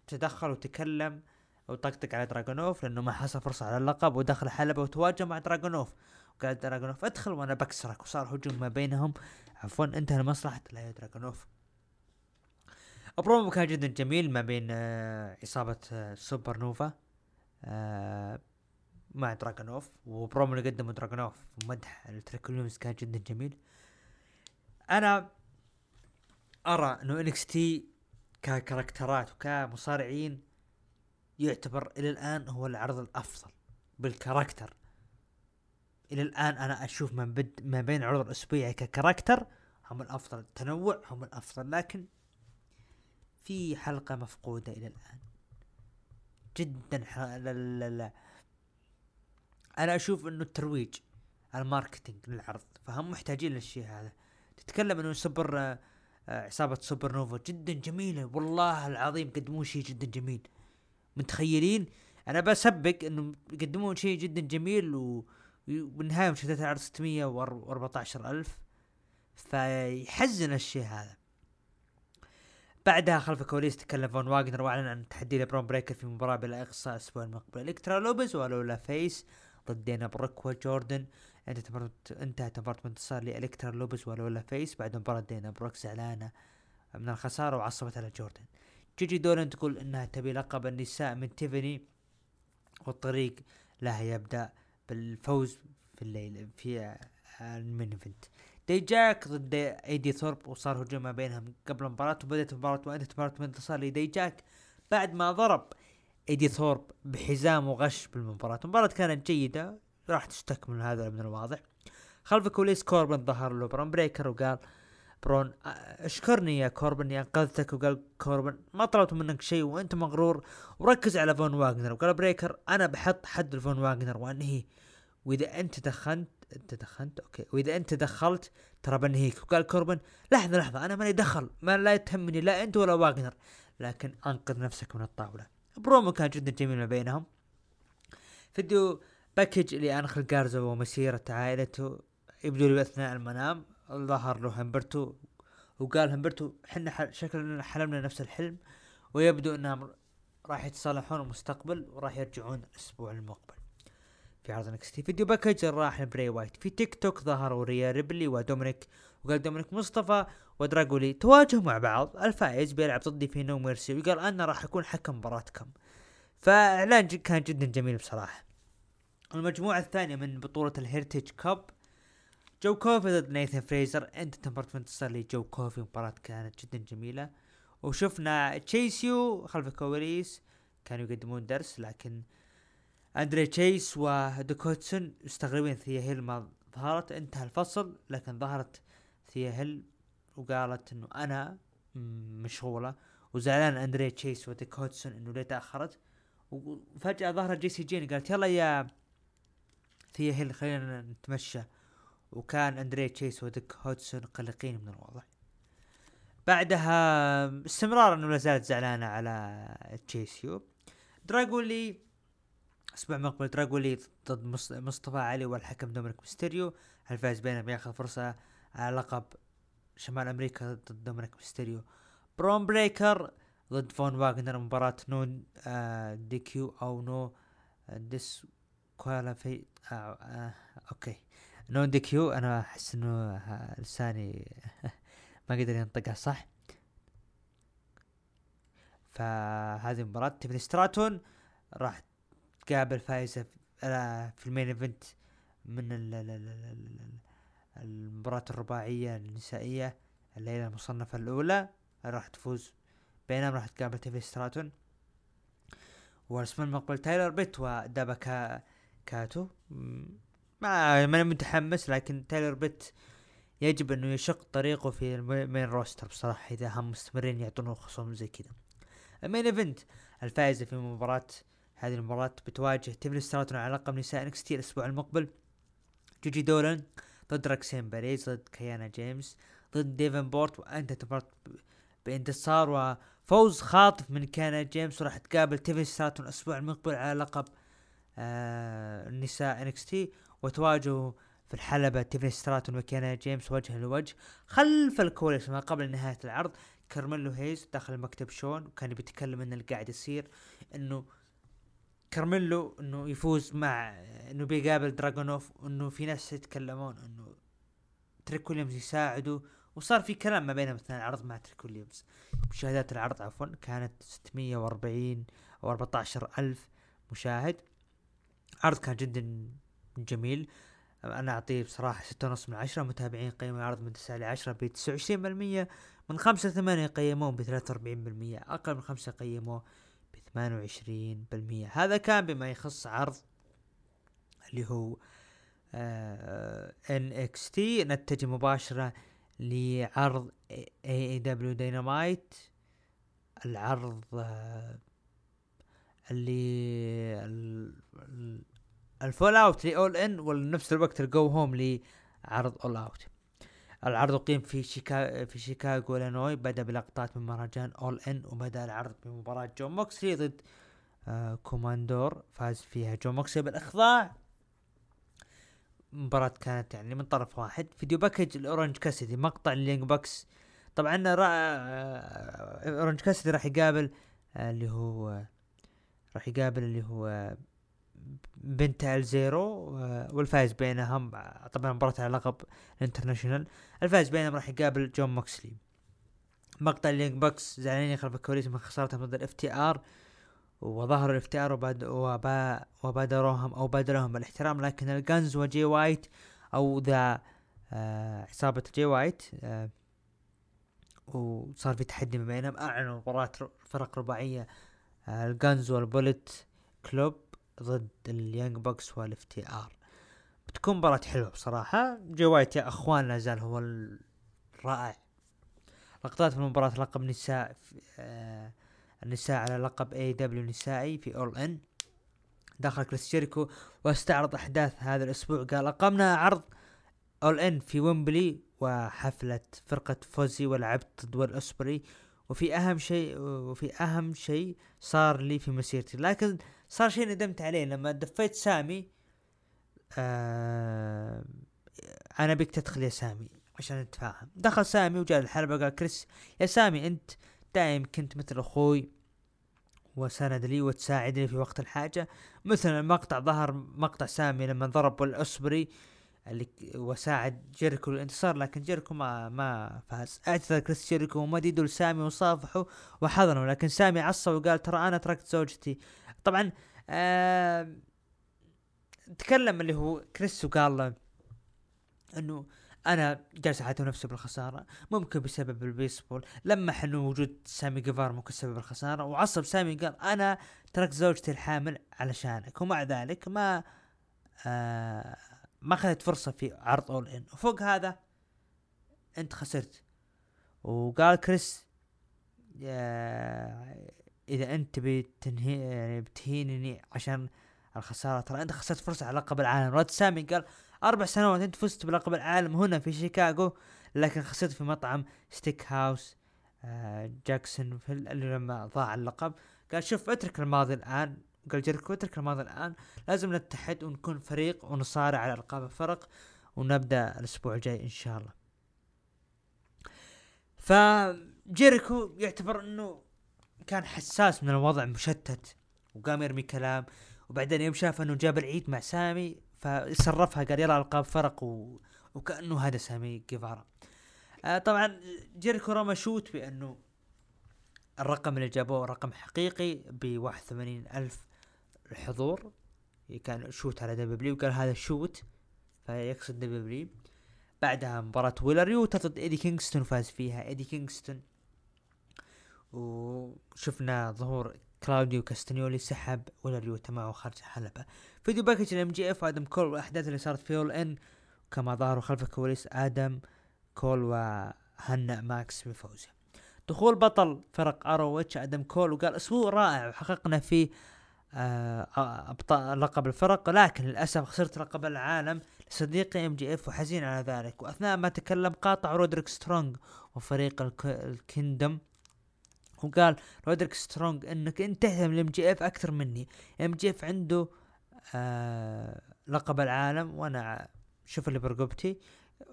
تدخل وتكلم وطقطق على دراجونوف لأنه ما حصل فرصة على اللقب ودخل حلبة وتواجه مع دراجونوف وقال دراجونوف ادخل وأنا بكسرك وصار هجوم ما بينهم. عفوا انتهى لمصلحة إيليا دراجونوف برومو كان جدا جميل ما بين آه عصابة آه سوبر نوفا آه مع دراجونوف وبرومو اللي قدمه دراجونوف ومدح التريك ويليامز كان جدا جميل. أنا أرى إنه NXT ك character ات وكمصارعين يعتبر إلى الآن هو العرض الأفضل بال character. إلى الآن أنا أشوف ما, بد ما بين العروض الاسبوعيه ك character هم الأفضل التنوع هم الأفضل لكن في حلقة مفقودة إلى الآن. جدا ح... لا لا لا أنا أشوف إنه الترويج ال marketing للعرض فهم محتاجين للشيء هذا. تتكلم إنه سوبر آه، عصابة سوبر نوفا جدا جميلة والله العظيم قدموا شيء جدا جميل. متخيلين؟ أنا بسبق إنه يقدمون شيء جدا جميل و وبالنهاية مشاهدات العرض 614 ألف. فيحزن الشيء هذا. بعدها خلف الكواليس تكلم فون واجنر وأعلن عن تحدي لبرون بريكر في مباراة بلا اقصاء الأسبوع المقبل إلكترا لوبز ولولا فيس ضد دينا بروك وجوردن. انتهت انتهت مباراة انتصار لإلكترا لوبز ولولا فيس. بعد مباراة دينا بروك زعلانة من الخسارة وعصبت على جوردن. جيجي دولن تقول إنها تبي لقب النساء من تيفاني والطريق لها يبدأ بالفوز في الليل في ال main event دي جاك ضد ايدي ثورب وصار هجوم ما بينهم قبل المباراة وبدأت المباراة وانتهت المباراة بانتصار لدي جاك بعد ما ضرب ايدي ثورب بحزام وغش بالمباراة المباراة كانت جيدة راح تستكمل هذا من الواضح. خلف كواليس كوربن ظهر له برون بريكر وقال برون أشكرني يا كوربن اني انقذتك وقال كوربن ما طلبت منك شيء وأنت مغرور وركز على فون واجنر وقال بريكر أنا بحط حد لفون واجنر وأنهي. وإذا أنت دخنت انت دخلت؟ okay. وإذا انت دخلت ترى بنهيك. وقال كوربن لحظة لحظة أنا ماني دخل. ما لا تهمني لا أنت ولا واجنر لكن أنقذ نفسك من الطاولة. برومو كان جدا جميل ما بينهم. video package لانخل جارزا ومسيرة عائلته. يبدو لي أثناء المنام. ظهر له همبرتو. وقال همبرتو إحنا شكلنا حلمنا نفس الحلم. ويبدو إنهم راح يتصالحون المستقبل وراح يرجعون الأسبوع المقبل. في عرض NXT video package للراحل بري وايت. في تيك توك ظهروا ريا ريبلي ودومينيك. وقال دومينيك مصطفى ودراغون لي تواجهوا مع بعض. الفائز بيلعب ضدي في نو ميرسي وقال أنا راح اكون حكم مباراتكم فإعلان كان جدا جميل بصراحة. المجموعة الثانية من بطولة ال Heritage Cup. جو كوفي ضد نيثن فريزر. انتهت المباراة بانتصار لجو كوفي مباراة كانت جدا جميلة. وشفنا Chase U خلف الكواليس. كانوا يقدمون درس لكن أندري تشيس وديوك هودسون مستغربين ثيا هيل ما ظهرت انتهى الفصل لكن ظهرت ثيا هيل وقالت إنه أنا مشغولة. وزعلان أندري تشيس وديوك هودسون إنه ليه تأخرت. وفجأة ظهرت جيسي جين قالت يلا يا ثيا هيل خلينا نتمشى. وكان أندري تشيس وديوك هودسون قلقين من الوضع. بعدها استمرار إنه لا زالت زعلانة على Chase U دراغون لي أسبوع مقبل دراغون لي ضد مصطفى علي والحكم دومينيك ميستيريو. الفائز بينهم ياخذ فرصة على لقب شمال أمريكا ضد دومينيك ميستيريو. برون بريكر ضد فون واغنر مباراة no آه DQ أو no dis آه آه okay. no DQ أنا أحس إنه لساني ما قدر ينطقها صح. فهذه مباراة تيفني ستراتون راح تقابل فايزة في ال main event من المباراة الرباعية النسائية الليلة المصنفة الأولى راح تفوز بينما راح تقابل تيفني ستراتون. والاسبوع المقبل تايلر بيت ودابا كاتو. ما أنا متحمس لكن تايلر بيت يجب أنه يشق طريقه في ال main roster بصراحة إذا هم مستمرين يعطونه خصوم زي كذا. ال main event الفائزة في مباراة هذه المباراة بتواجه تيفني ستراتون على لقب نساء NXT الأسبوع المقبل. جيجي دولان ضد روكسان بيريز ضد كيانا جيمس ضد ديفنبورت وانتهت المباراة بانتصار وفوز خاطف من كيانا جيمس وراح تقابل تيفني ستراتون الأسبوع المقبل على لقب آه النساء NXT وتواجهوا في الحلبة تيفني ستراتون وكيانا جيمس وجها لوجه خلف الكواليس ما قبل نهاية العرض. كارميلو هيز داخل مكتب شون وكان بيتكلم ان اللي قاعد يصير إنه كارميلو إنه يفوز مع إنه بيقابل دراجونوف إنه في ناس يتكلمون إنه تريك ويليامز يساعده وصار في كلام ما بينهم اثناء العرض مع تريك ويليامز. مشاهدات العرض عفوا كانت 640 أو 14 ألف مشاهد. عرض كان جدا جميل. أنا أعطيه بصراحة ستة ونص من عشرة. متابعين قيموا العرض من تسعة لعشرة بتسعة وعشرين بالمية. من خمسة ثمانية قيموه بثلاثة وأربعين بالمية. أقل من خمسة قيموه بثمانية وعشرين بالمية. هذا كان بما يخص عرض اللي هو NXT نتجه مباشرة لعرض AEW Dynamite العرض آه اللي ال Fallout ل All In ونفس الوقت ال go home لعرض All Out العرض اقيم في شيكاغو في شيكاغو إلينوي بدأ بلقطات من مهرجان All In وبدأ العرض بمباراة جون موكسلي ضد آه كوماندور فاز فيها جون موكسلي بالإخضاع. مباراة كانت يعني من طرف واحد. video package الأورنج كاسيدي مقطع ل Young Bucks طبعا را اورنج كاسيدي راح يقابل آه اللي هو آه راح يقابل اللي هو بنتا الزيرو آه، والفائز بينهم طبعا مباراة على لقب ال International الفائز بينهم راح يقابل جون موكسلي. مقطع ل Young Bucks زعلانين خلف الكواليس من خسارتهم ضد ال FTR وظهروا ال FTR وبادروهم أو بادرهم بالاحترام لكن ال Gunns وجي وايت أو ذا آه عصابة جي وايت آه وصار في تحدي ما بينهم أعلنوا مباراة فرق رباعية ال Gunns وال Bullet Club. ضد ال Young Bucks وال FTR. بتكون مباراة حلوة بصراحة. جي وايت يا أخوان لا زال هو الرائع. لقطات من مباراة لقب نساء آه النساء على لقب AEW نسائي في All In دخل كريس جيريكو واستعرض أحداث هذا الأسبوع. قال أقمنا عرض All In في ويمبلي وحفلة فرقة Fozzy ولعبت ضد الاسبري وفي أهم شيء وفي أهم شيء صار لي في مسيرتي. لكن صار شيء ندمت عليه لما دفيت سامي آه أنا بيك تدخل يا سامي عشان نتفاهم دخل سامي وجاء الحلبة قال كريس يا سامي أنت دائم كنت مثل أخوي وسند لي وتساعدني في وقت الحاجة. مثلا المقطع ظهر مقطع سامي لما ضرب الأسبري اللي وساعد جيريكو للانتصار لكن جيريكو ما ما فاز. أعتذر كريس جيريكو ومديدو لسامي وصافحوا وحضنوا لكن سامي عصى وقال ترى أنا تركت زوجتي. طبعا آه تكلم اللي هو كريس وقال له إنه أنا جالس اعاتب نفسي بالخسارة ممكن بسبب البيسبول. لمح انه وجود سامي جيفارا ممكن سبب الخسارة. وعصب سامي قال أنا تركت زوجتي الحامل علشانك. ومع ذلك ما آه ما أخذت فرصة في عرض All In. وفوق هذا أنت خسرت. وقال كريس إذا أنت بتنهي يعني بتهينني عشان الخسارة. ترى أنت خسرت فرصه على لقب العالم. رد سامي قال أربع سنوات أنت فزت بلقب العالم هنا في شيكاغو لكن خسرت في مطعم steak house آه جاكسون في لما ضاع اللقب. قال شوف اترك الماضي الآن. قال جيريكو اترك الماضي الآن. لازم نتحد ونكون فريق ونصارع على ألقاب الفرق ونبدأ الأسبوع الجاي إن شاء الله. فجيريكو يعتبر إنه كان حساس من الوضع مشتت وقام يرمي كلام وبعدين يوم شاف إنه جاب العيد مع سامي فصرفها قال يلا ألقاب فرق و... وكأنه هذا سامي جيفارا. آه طبعا جيريكو رمى shoot بأنه الرقم اللي جابوه رقم حقيقي ب 81 ألف الحضور كان shoot على WWE وقال هذا shoot فيقصد WWE. بعدها مباراة ويلر يوتا ضد إيدي كينغستون فاز فيها. إيدي كينغستون وشفنا ظهور كلاوديو كاستنيولي سحب ويلر يوتا معه خارج الحلبة video package ال MJF وادم كول والأحداث اللي صارت في All In كما ظهروا خلف الكواليس آدم كول وهنا ماكس بفوزه دخول بطل فرق ROH آدم كول وقال أسبوع رائع وحققنا فيه آه، ابطال لقب الفرق لكن للأسف خسرت لقب العالم لصديقي MJF وحزين على ذلك. وأثناء ما تكلم قاطع رودريك سترونج وفريق ال Kingdom وقال رودريك سترونج إنك انت تهتم ل MJF أكثر مني. MJF عنده آه لقب العالم وأنا شوف اللي برقبتي.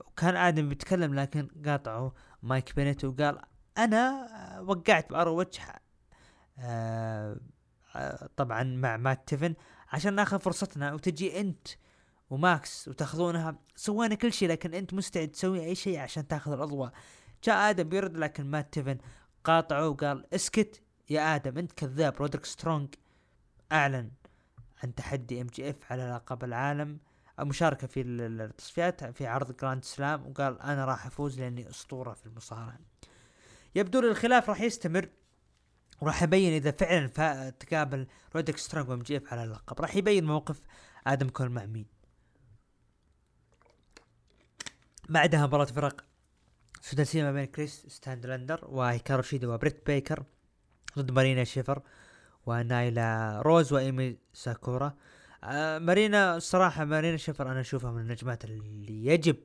وكان آدم بيتكلم لكن قاطعه مايك بينيت وقال أنا وقعت ب ROH آه طبعا مع مات تيفن عشان ناخذ فرصتنا وتجي إنت وماكس وتاخذونها. سوينا كل شيء لكن إنت مستعد تسوي أي شيء عشان تاخذ الاضواء جاء آدم بيرد لكن مات تيفن قاطعه وقال اسكت يا آدم أنت كذاب. رودريك سترونج أعلن عن تحدي MJF على لقب العالم. مشاركة في التصفيات في عرض Grand Slam وقال أنا راح أفوز لأني أسطورة في المصارعة. يبدو الخلاف راح يستمر وراح يبين إذا فعلا تقابل رودريك سترونج و MJF على اللقب. راح يبين موقف آدم كول مع مين بعدها مباراة فرق سداسية ما بين كريس ستاتلاندر وهيكارو شيدا وبريت بيكر ضد مارينا شيفر ونايلا روز وإيمي ساكورا. آه مارينا الصراحة مارينا شيفر أنا أشوفها من النجمات اللي يجب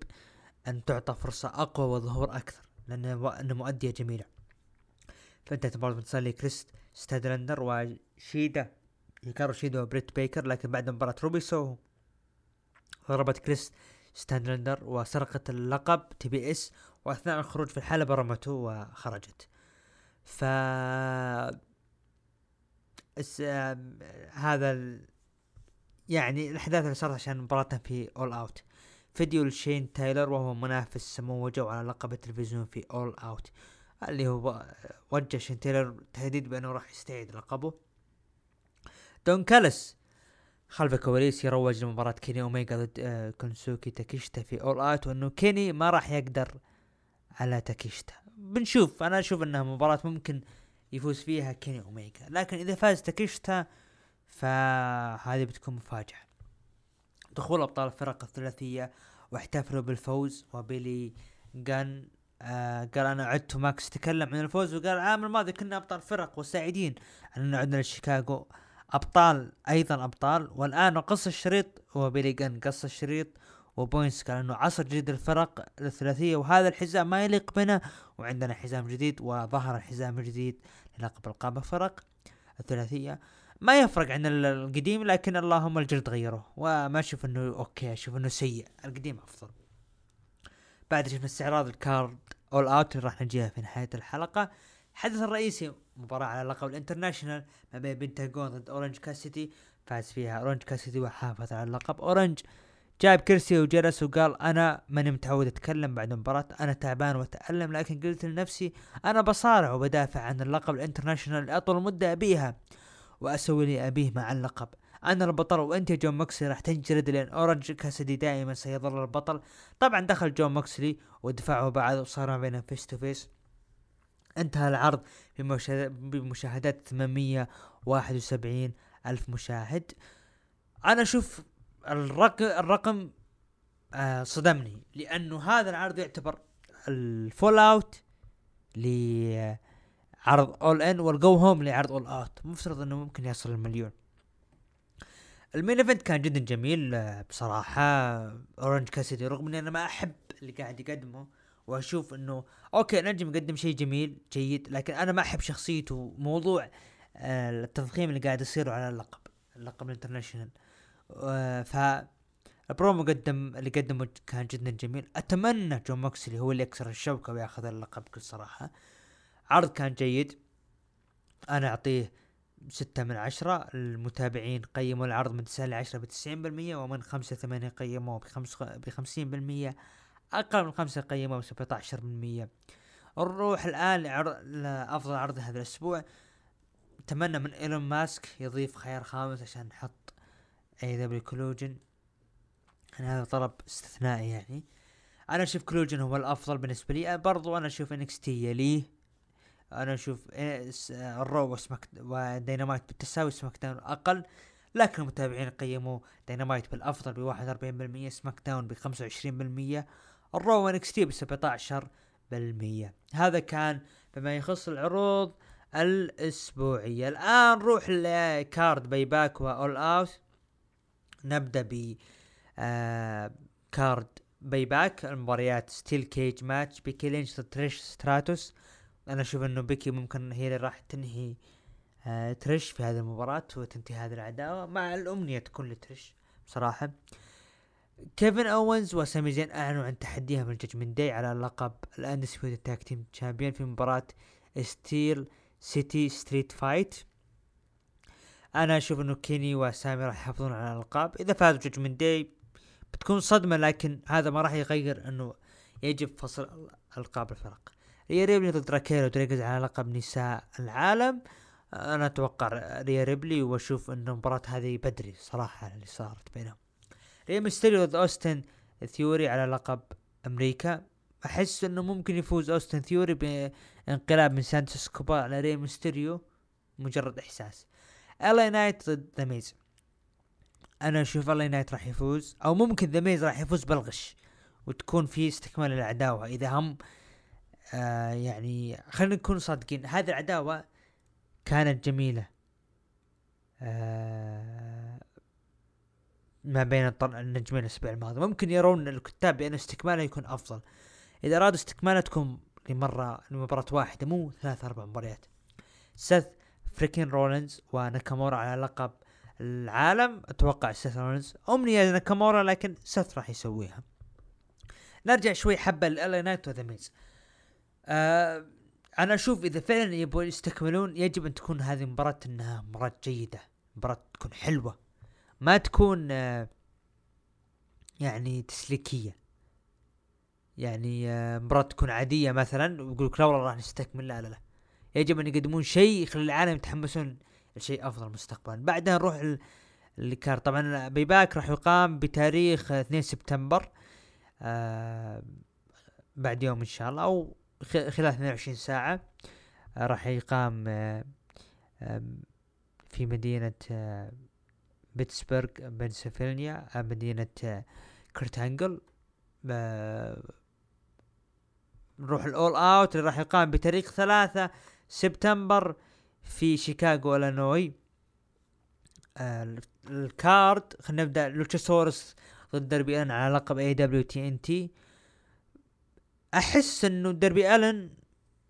أن تعطى فرصة أقوى وظهور أكثر لأنها مؤدية جميلة. فانتهت مباراة انتصار لكريس ستاتلاندر وشيدا هيكارو شيدا وبريت بيكر لكن بعد مباراة روبي سو ضربت كريس ستاندلندر وسرقت اللقب TBS وأثناء الخروج في الحلبة رمته وخرجت. ف اس... هذا ال... يعني الأحداث اللي صارت عشان مباراتنا في All Out فيديو لشين تايلر وهو منافس سمو على لقب التلفزيون في All Out اللي هو وجه شين تايلر تهديد بأنه راح يستعيد لقبه. دون كالس خلف الكواليس يروج لمباراة كيني اوميجا ضد آه كونوسكي تاكيشتا في All Out وأنه كيني ما راح يقدر على تاكيشتا. بنشوف أنا أشوف إنها مباراة ممكن يفوز فيها كيني أوميجا. لكن إذا فاز تاكيشتا فهذه بتكون مفاجأة. دخول أبطال الفرق الثلاثية واحتفلوا بالفوز وبيلي جان آه قال أنا وعدت ماكس تكلم عن الفوز وقال العام الماضي كنا أبطال فرق وسعيدين. ان عدنا لشيكاغو. أبطال أيضا أبطال. والآن قص الشريط هو بيلي جان قص الشريط وبوينس قال إنه عصر جديد الفرق الثلاثية وهذا الحزام ما يليق بنا. وعندنا حزام جديد وظهر الحزام الجديد للقب ألقاب الفرق الثلاثية. ما يفرق عن القديم لكن اللهم الجلد غيره. وما أشوف إنه okay أشوف إنه سيء. القديم أفضل. بعد شفنا استعراض ال card All Out اللي راح نجيها في نهاية الحلقة. الحدث الرئيسي مباراة على لقب ال International ما بين بنتاغون ضد أورنج كاسيتي. فاز فيها أورنج كاسيتي وحافظ على اللقب. أورنج جاب كرسي وجلس وقال أنا ماني متعود أتكلم بعد المباراة أنا تعبان وأتألم لكن قلت لنفسي أنا بصارع وبدافع عن اللقب ال International لاطول مدة أبيها وأسوي لي أبيه مع اللقب. أنا البطل وأنت يا جون موكسلي راح تنجرد لأن أورنج كاسدي دائما سيظل البطل. طبعا دخل جون موكسلي ودفعوا بعض وصار ما بينهم face to face انتهى العرض بمشاهدات 871 ألف مشاهد. أنا أشوف الرقم الرقم آه صدمني. لأنه هذا العرض يعتبر ال fallout لعرض All In وال go home لعرض All Out. مفترض أنه ممكن يصل المليون. ال main event كان جدا جميل آه، بصراحة. أورنج كاسيدي رغم إني أنا ما أحب اللي قاعد يقدمه وأشوف إنه okay نجم يقدم شيء جميل جيد لكن أنا ما أحب شخصيته موضوع آه، التضخيم اللي قاعد يصير على اللقب اللقب ال International. آه، ف البرومو قدم اللي قدمه كان جدا جميل. أتمنى جون موكسلي هو اللي يكسر الشوكة وياخذ اللقب بكل صراحة. عرض كان جيد. أنا أعطيه ستة من عشرة. المتابعين قيموا العرض من تسعة لعشرة بتسعين بالمية ومن خمسة ثمانية قيموه بخمس بخمسين بالمية. أقل من خمسة قيموه بسبعة عشر بالمية. نروح الآن لأفضل عرض هذا الأسبوع. أتمنى من إيلون ماسك يضيف خيار خامس عشان نحط AEW Collision هذا طلب استثنائي يعني. أنا أشوف Collision هو الأفضل بالنسبة لي. برضو أنا أشوف NXT يليه. أنا أشوف ال Raw و SmackDown و Dynamite بالتساوي SmackDown أقل. لكن المتابعين قيموا دينامايت بالأفضل ب 41% SmackDown ب 25% ال Raw NXT ب 17% هذا كان بما يخص العروض الأسبوعية. الآن نروح ل card Payback و All Out نبدأ ب card Payback المباريات steel cage match بيكي لينش ضد تريش ستراتوس. أنا أشوف إنه بيكي ممكن هي اللي راح تنهي آه تريش في هذه المباراة وتنتهي هذه العداوة مع الأمنية تكون لتريش بصراحة. كيفن أوينز وسامي زين أعلنوا عن تحديهم ال Judgment Day على لقب ال Undisputed Tag Team Champion في مباراة Steel City Street Fight أنا أشوف إنه كيفن وسامي راح يحافظون على الألقاب. إذا فازوا Judgment Day بتكون صدمة لكن هذا ما راح يغير إنه يجب فصل ألقاب الفرق. ريا ريبلي ضد راكيل رودريجز على لقب نساء العالم. أنا أتوقع ريا ريبلي وأشوف إن المباراة هذه بدري صراحة اللي صارت بينهم. ري ميستيريو ضد أوستن ثيوري على لقب أمريكا. أحس إنه ممكن يفوز أوستن ثيوري بانقلاب من سانتوس اسكوبار على ري ميستيريو. مجرد إحساس. LA Knight ضد The Miz أنا أشوف LA Knight راح يفوز أو ممكن The Miz راح يفوز بالغش وتكون في استكمال العداوة. إذا هم آه يعني خلينا نكون صادقين هذه العداوة كانت جميلة آه ما بين النجمين الأسبوع الماضي. ممكن يرون الكتاب بأن استكمالها يكون أفضل. إذا أرادوا استكمالها تكون لمرة لمباراة واحدة مو ثلاث أربع مباريات. سيث فريكين رولينز وناكامورا على لقب العالم. أتوقع سيث رولينز أمنية ناكامورا لكن سيث راح يسويها. نرجع شوي حبة ل LA Knight و The Miz أنا أشوف إذا فعلا يبغون يستكملون يجب أن تكون هذه مباراة إنها مباراة جيدة مباراة تكون حلوة ما تكون آه يعني تسليكية. يعني آه، مباراة تكون عادية مثلا ويقول لك لا والله راح نستكمل لا لا لا. يجب أن يقدمون شيء يخلي العالم يتحمسون لشيء أفضل مستقبلا. بعدها نروح ال card. طبعا Payback راح يقام بتاريخ 2 سبتمبر آه بعد يوم إن شاء الله أو خلال 22 ساعة آه راح يقام آه في مدينة آه بيتسبرغ بنسلفانيا آه مدينة آه كرتانجل نروح ل All Out اللي راح يقام بتاريخ ثلاثة سبتمبر في شيكاغو إلينوي آه ال card خلينا نبدأ Luchasaurus ضد دربي الن على لقب AEW TNT أحس إنه دربي الن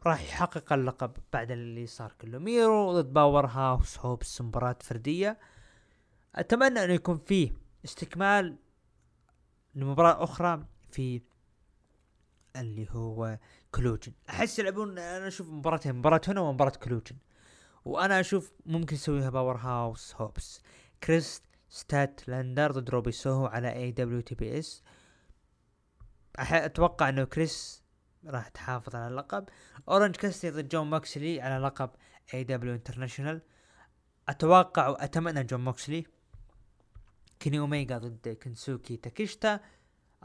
راح يحقق اللقب بعد اللي صار كله. ميرو ضد Powerhouse Hobbs مباراة فردية. أتمنى إنه يكون فيه استكمال لمباراة أخرى في اللي هو Collision أحس يلعبون أنا أشوف مباراتين مباراة هنا ومباراة Collision وأنا أشوف ممكن يسويها Powerhouse Hobbs. كريس ستات لاندر ضد روبي سوهو على AEW TBS أتوقع إنه كريس راح تحافظ على اللقب. أورنج كاسيدي ضد جون موكسلي على لقب AEW International أتوقع وأتمنى جون موكسلي. كيني اوميجا ضد كنسوكي تاكيشتا.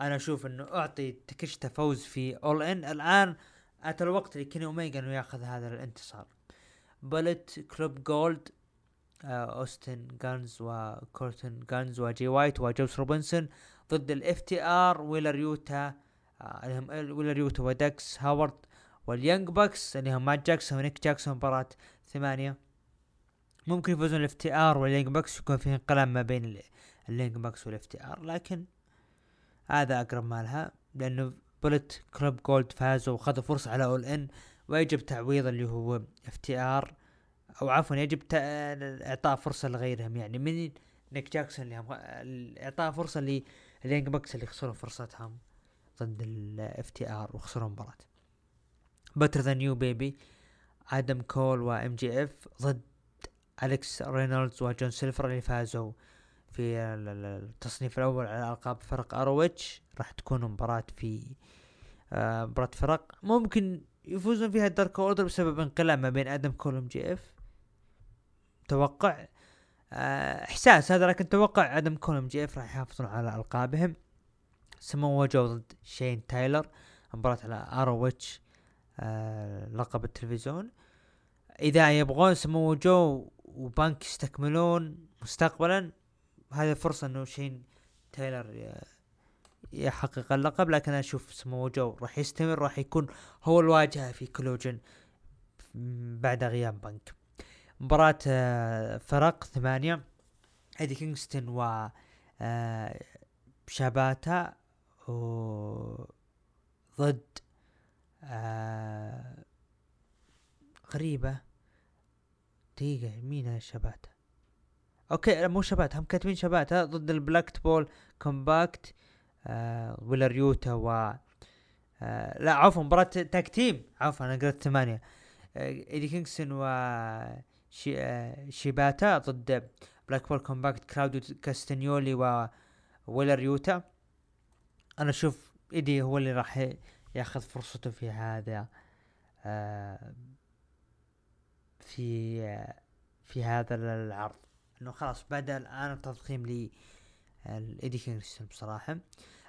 أنا أشوف إنه أعطي تاكيشتا فوز في All In الآن أتى الوقت لكيني اوميجا إنه يأخذ هذا الانتصار. Bullet Club Gold آه، أوستن جان وكولتن جان وجي وايت وجوس روبنسون ضد ال FTR ويلر يوتا آه، ويلر يوتا ودكس هاورد وال Young Bucks اللي هم مات جاكسون ونيك جاكسون مباراة ثمانية. ممكن يفوزون ال FTR وال Young Bucks يكون في انقلاب ما بين ال Young Bucks وال FTR لكن هذا أقرب ما لها لأنه Bullet Club Gold فازوا وخذوا فرصة على All In ويجب تعويض اللي هو FTR أو عفوا يجب إعطاء فرصة لغيرهم. يعني من نيك جاكسون اللي هم إعطاء فرصة لل Young Bucks اللي خسروا فرصتهم ضد ال FTR وخسروا المباراة Better Than You Bay Bay آدم كول و MJF ضد اليكس رينولدز وجون سيلفر اللي فازوا. في التصنيف الأول على ألقاب فرق ROH راح تكون مباراة في آه، مباراة فرق ممكن يفوزون فيها ال Dark Order بسبب انقلاب ما بين آدم كول و MJF توقع آه، إحساس هذا لكن توقع آدم كول و MJF راح يحافظون على ألقابهم. سمو جو ضد شين تايلر مباراة على ROH آه لقب التلفزيون. إذا يبغون سمو جو وبانك يستكملون مستقبلا. هذه فرصة إنه شين تايلر يحقق اللقب لكن أنا أشوف سمو جو راح يستمر راح يكون هو الواجهة في Collision بعد غياب بانك. مباراة آه، فرق ثمانية إيدي كينغستون و آه، شاباتا ضد آه غريبة. دقيقة مين شبات okay مو شبات هم كاتبين شبات ضد ال Blackpool Combat آه ويلريوتا و آه لا عفوا مباراة tag team عفوا أنا قلت ثمانية. آه إيدي كينغسون و شي آه شيباتا ضد Blackpool Combat كلاوديو كاستنيولي و ويلريوتا أنا أشوف إيدي هو اللي راح ياخذ فرصته في هذا آه، في في هذا العرض. إنه خلاص بدا الآن التضخيم ل الايدي كينغستون بصراحة.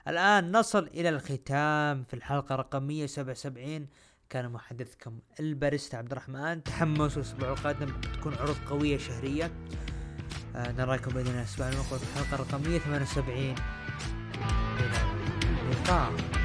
الآن نصل إلى الختام. في الحلقة رقم 177 كان محدثكم الباريستا عبد الرحمن. تحمسوا الأسبوع القادم بتكون عروض قوية شهرية. آه نراكم بإذن الله الأسبوع المقبل في الحلقة رقم 178 إلى اللقاء.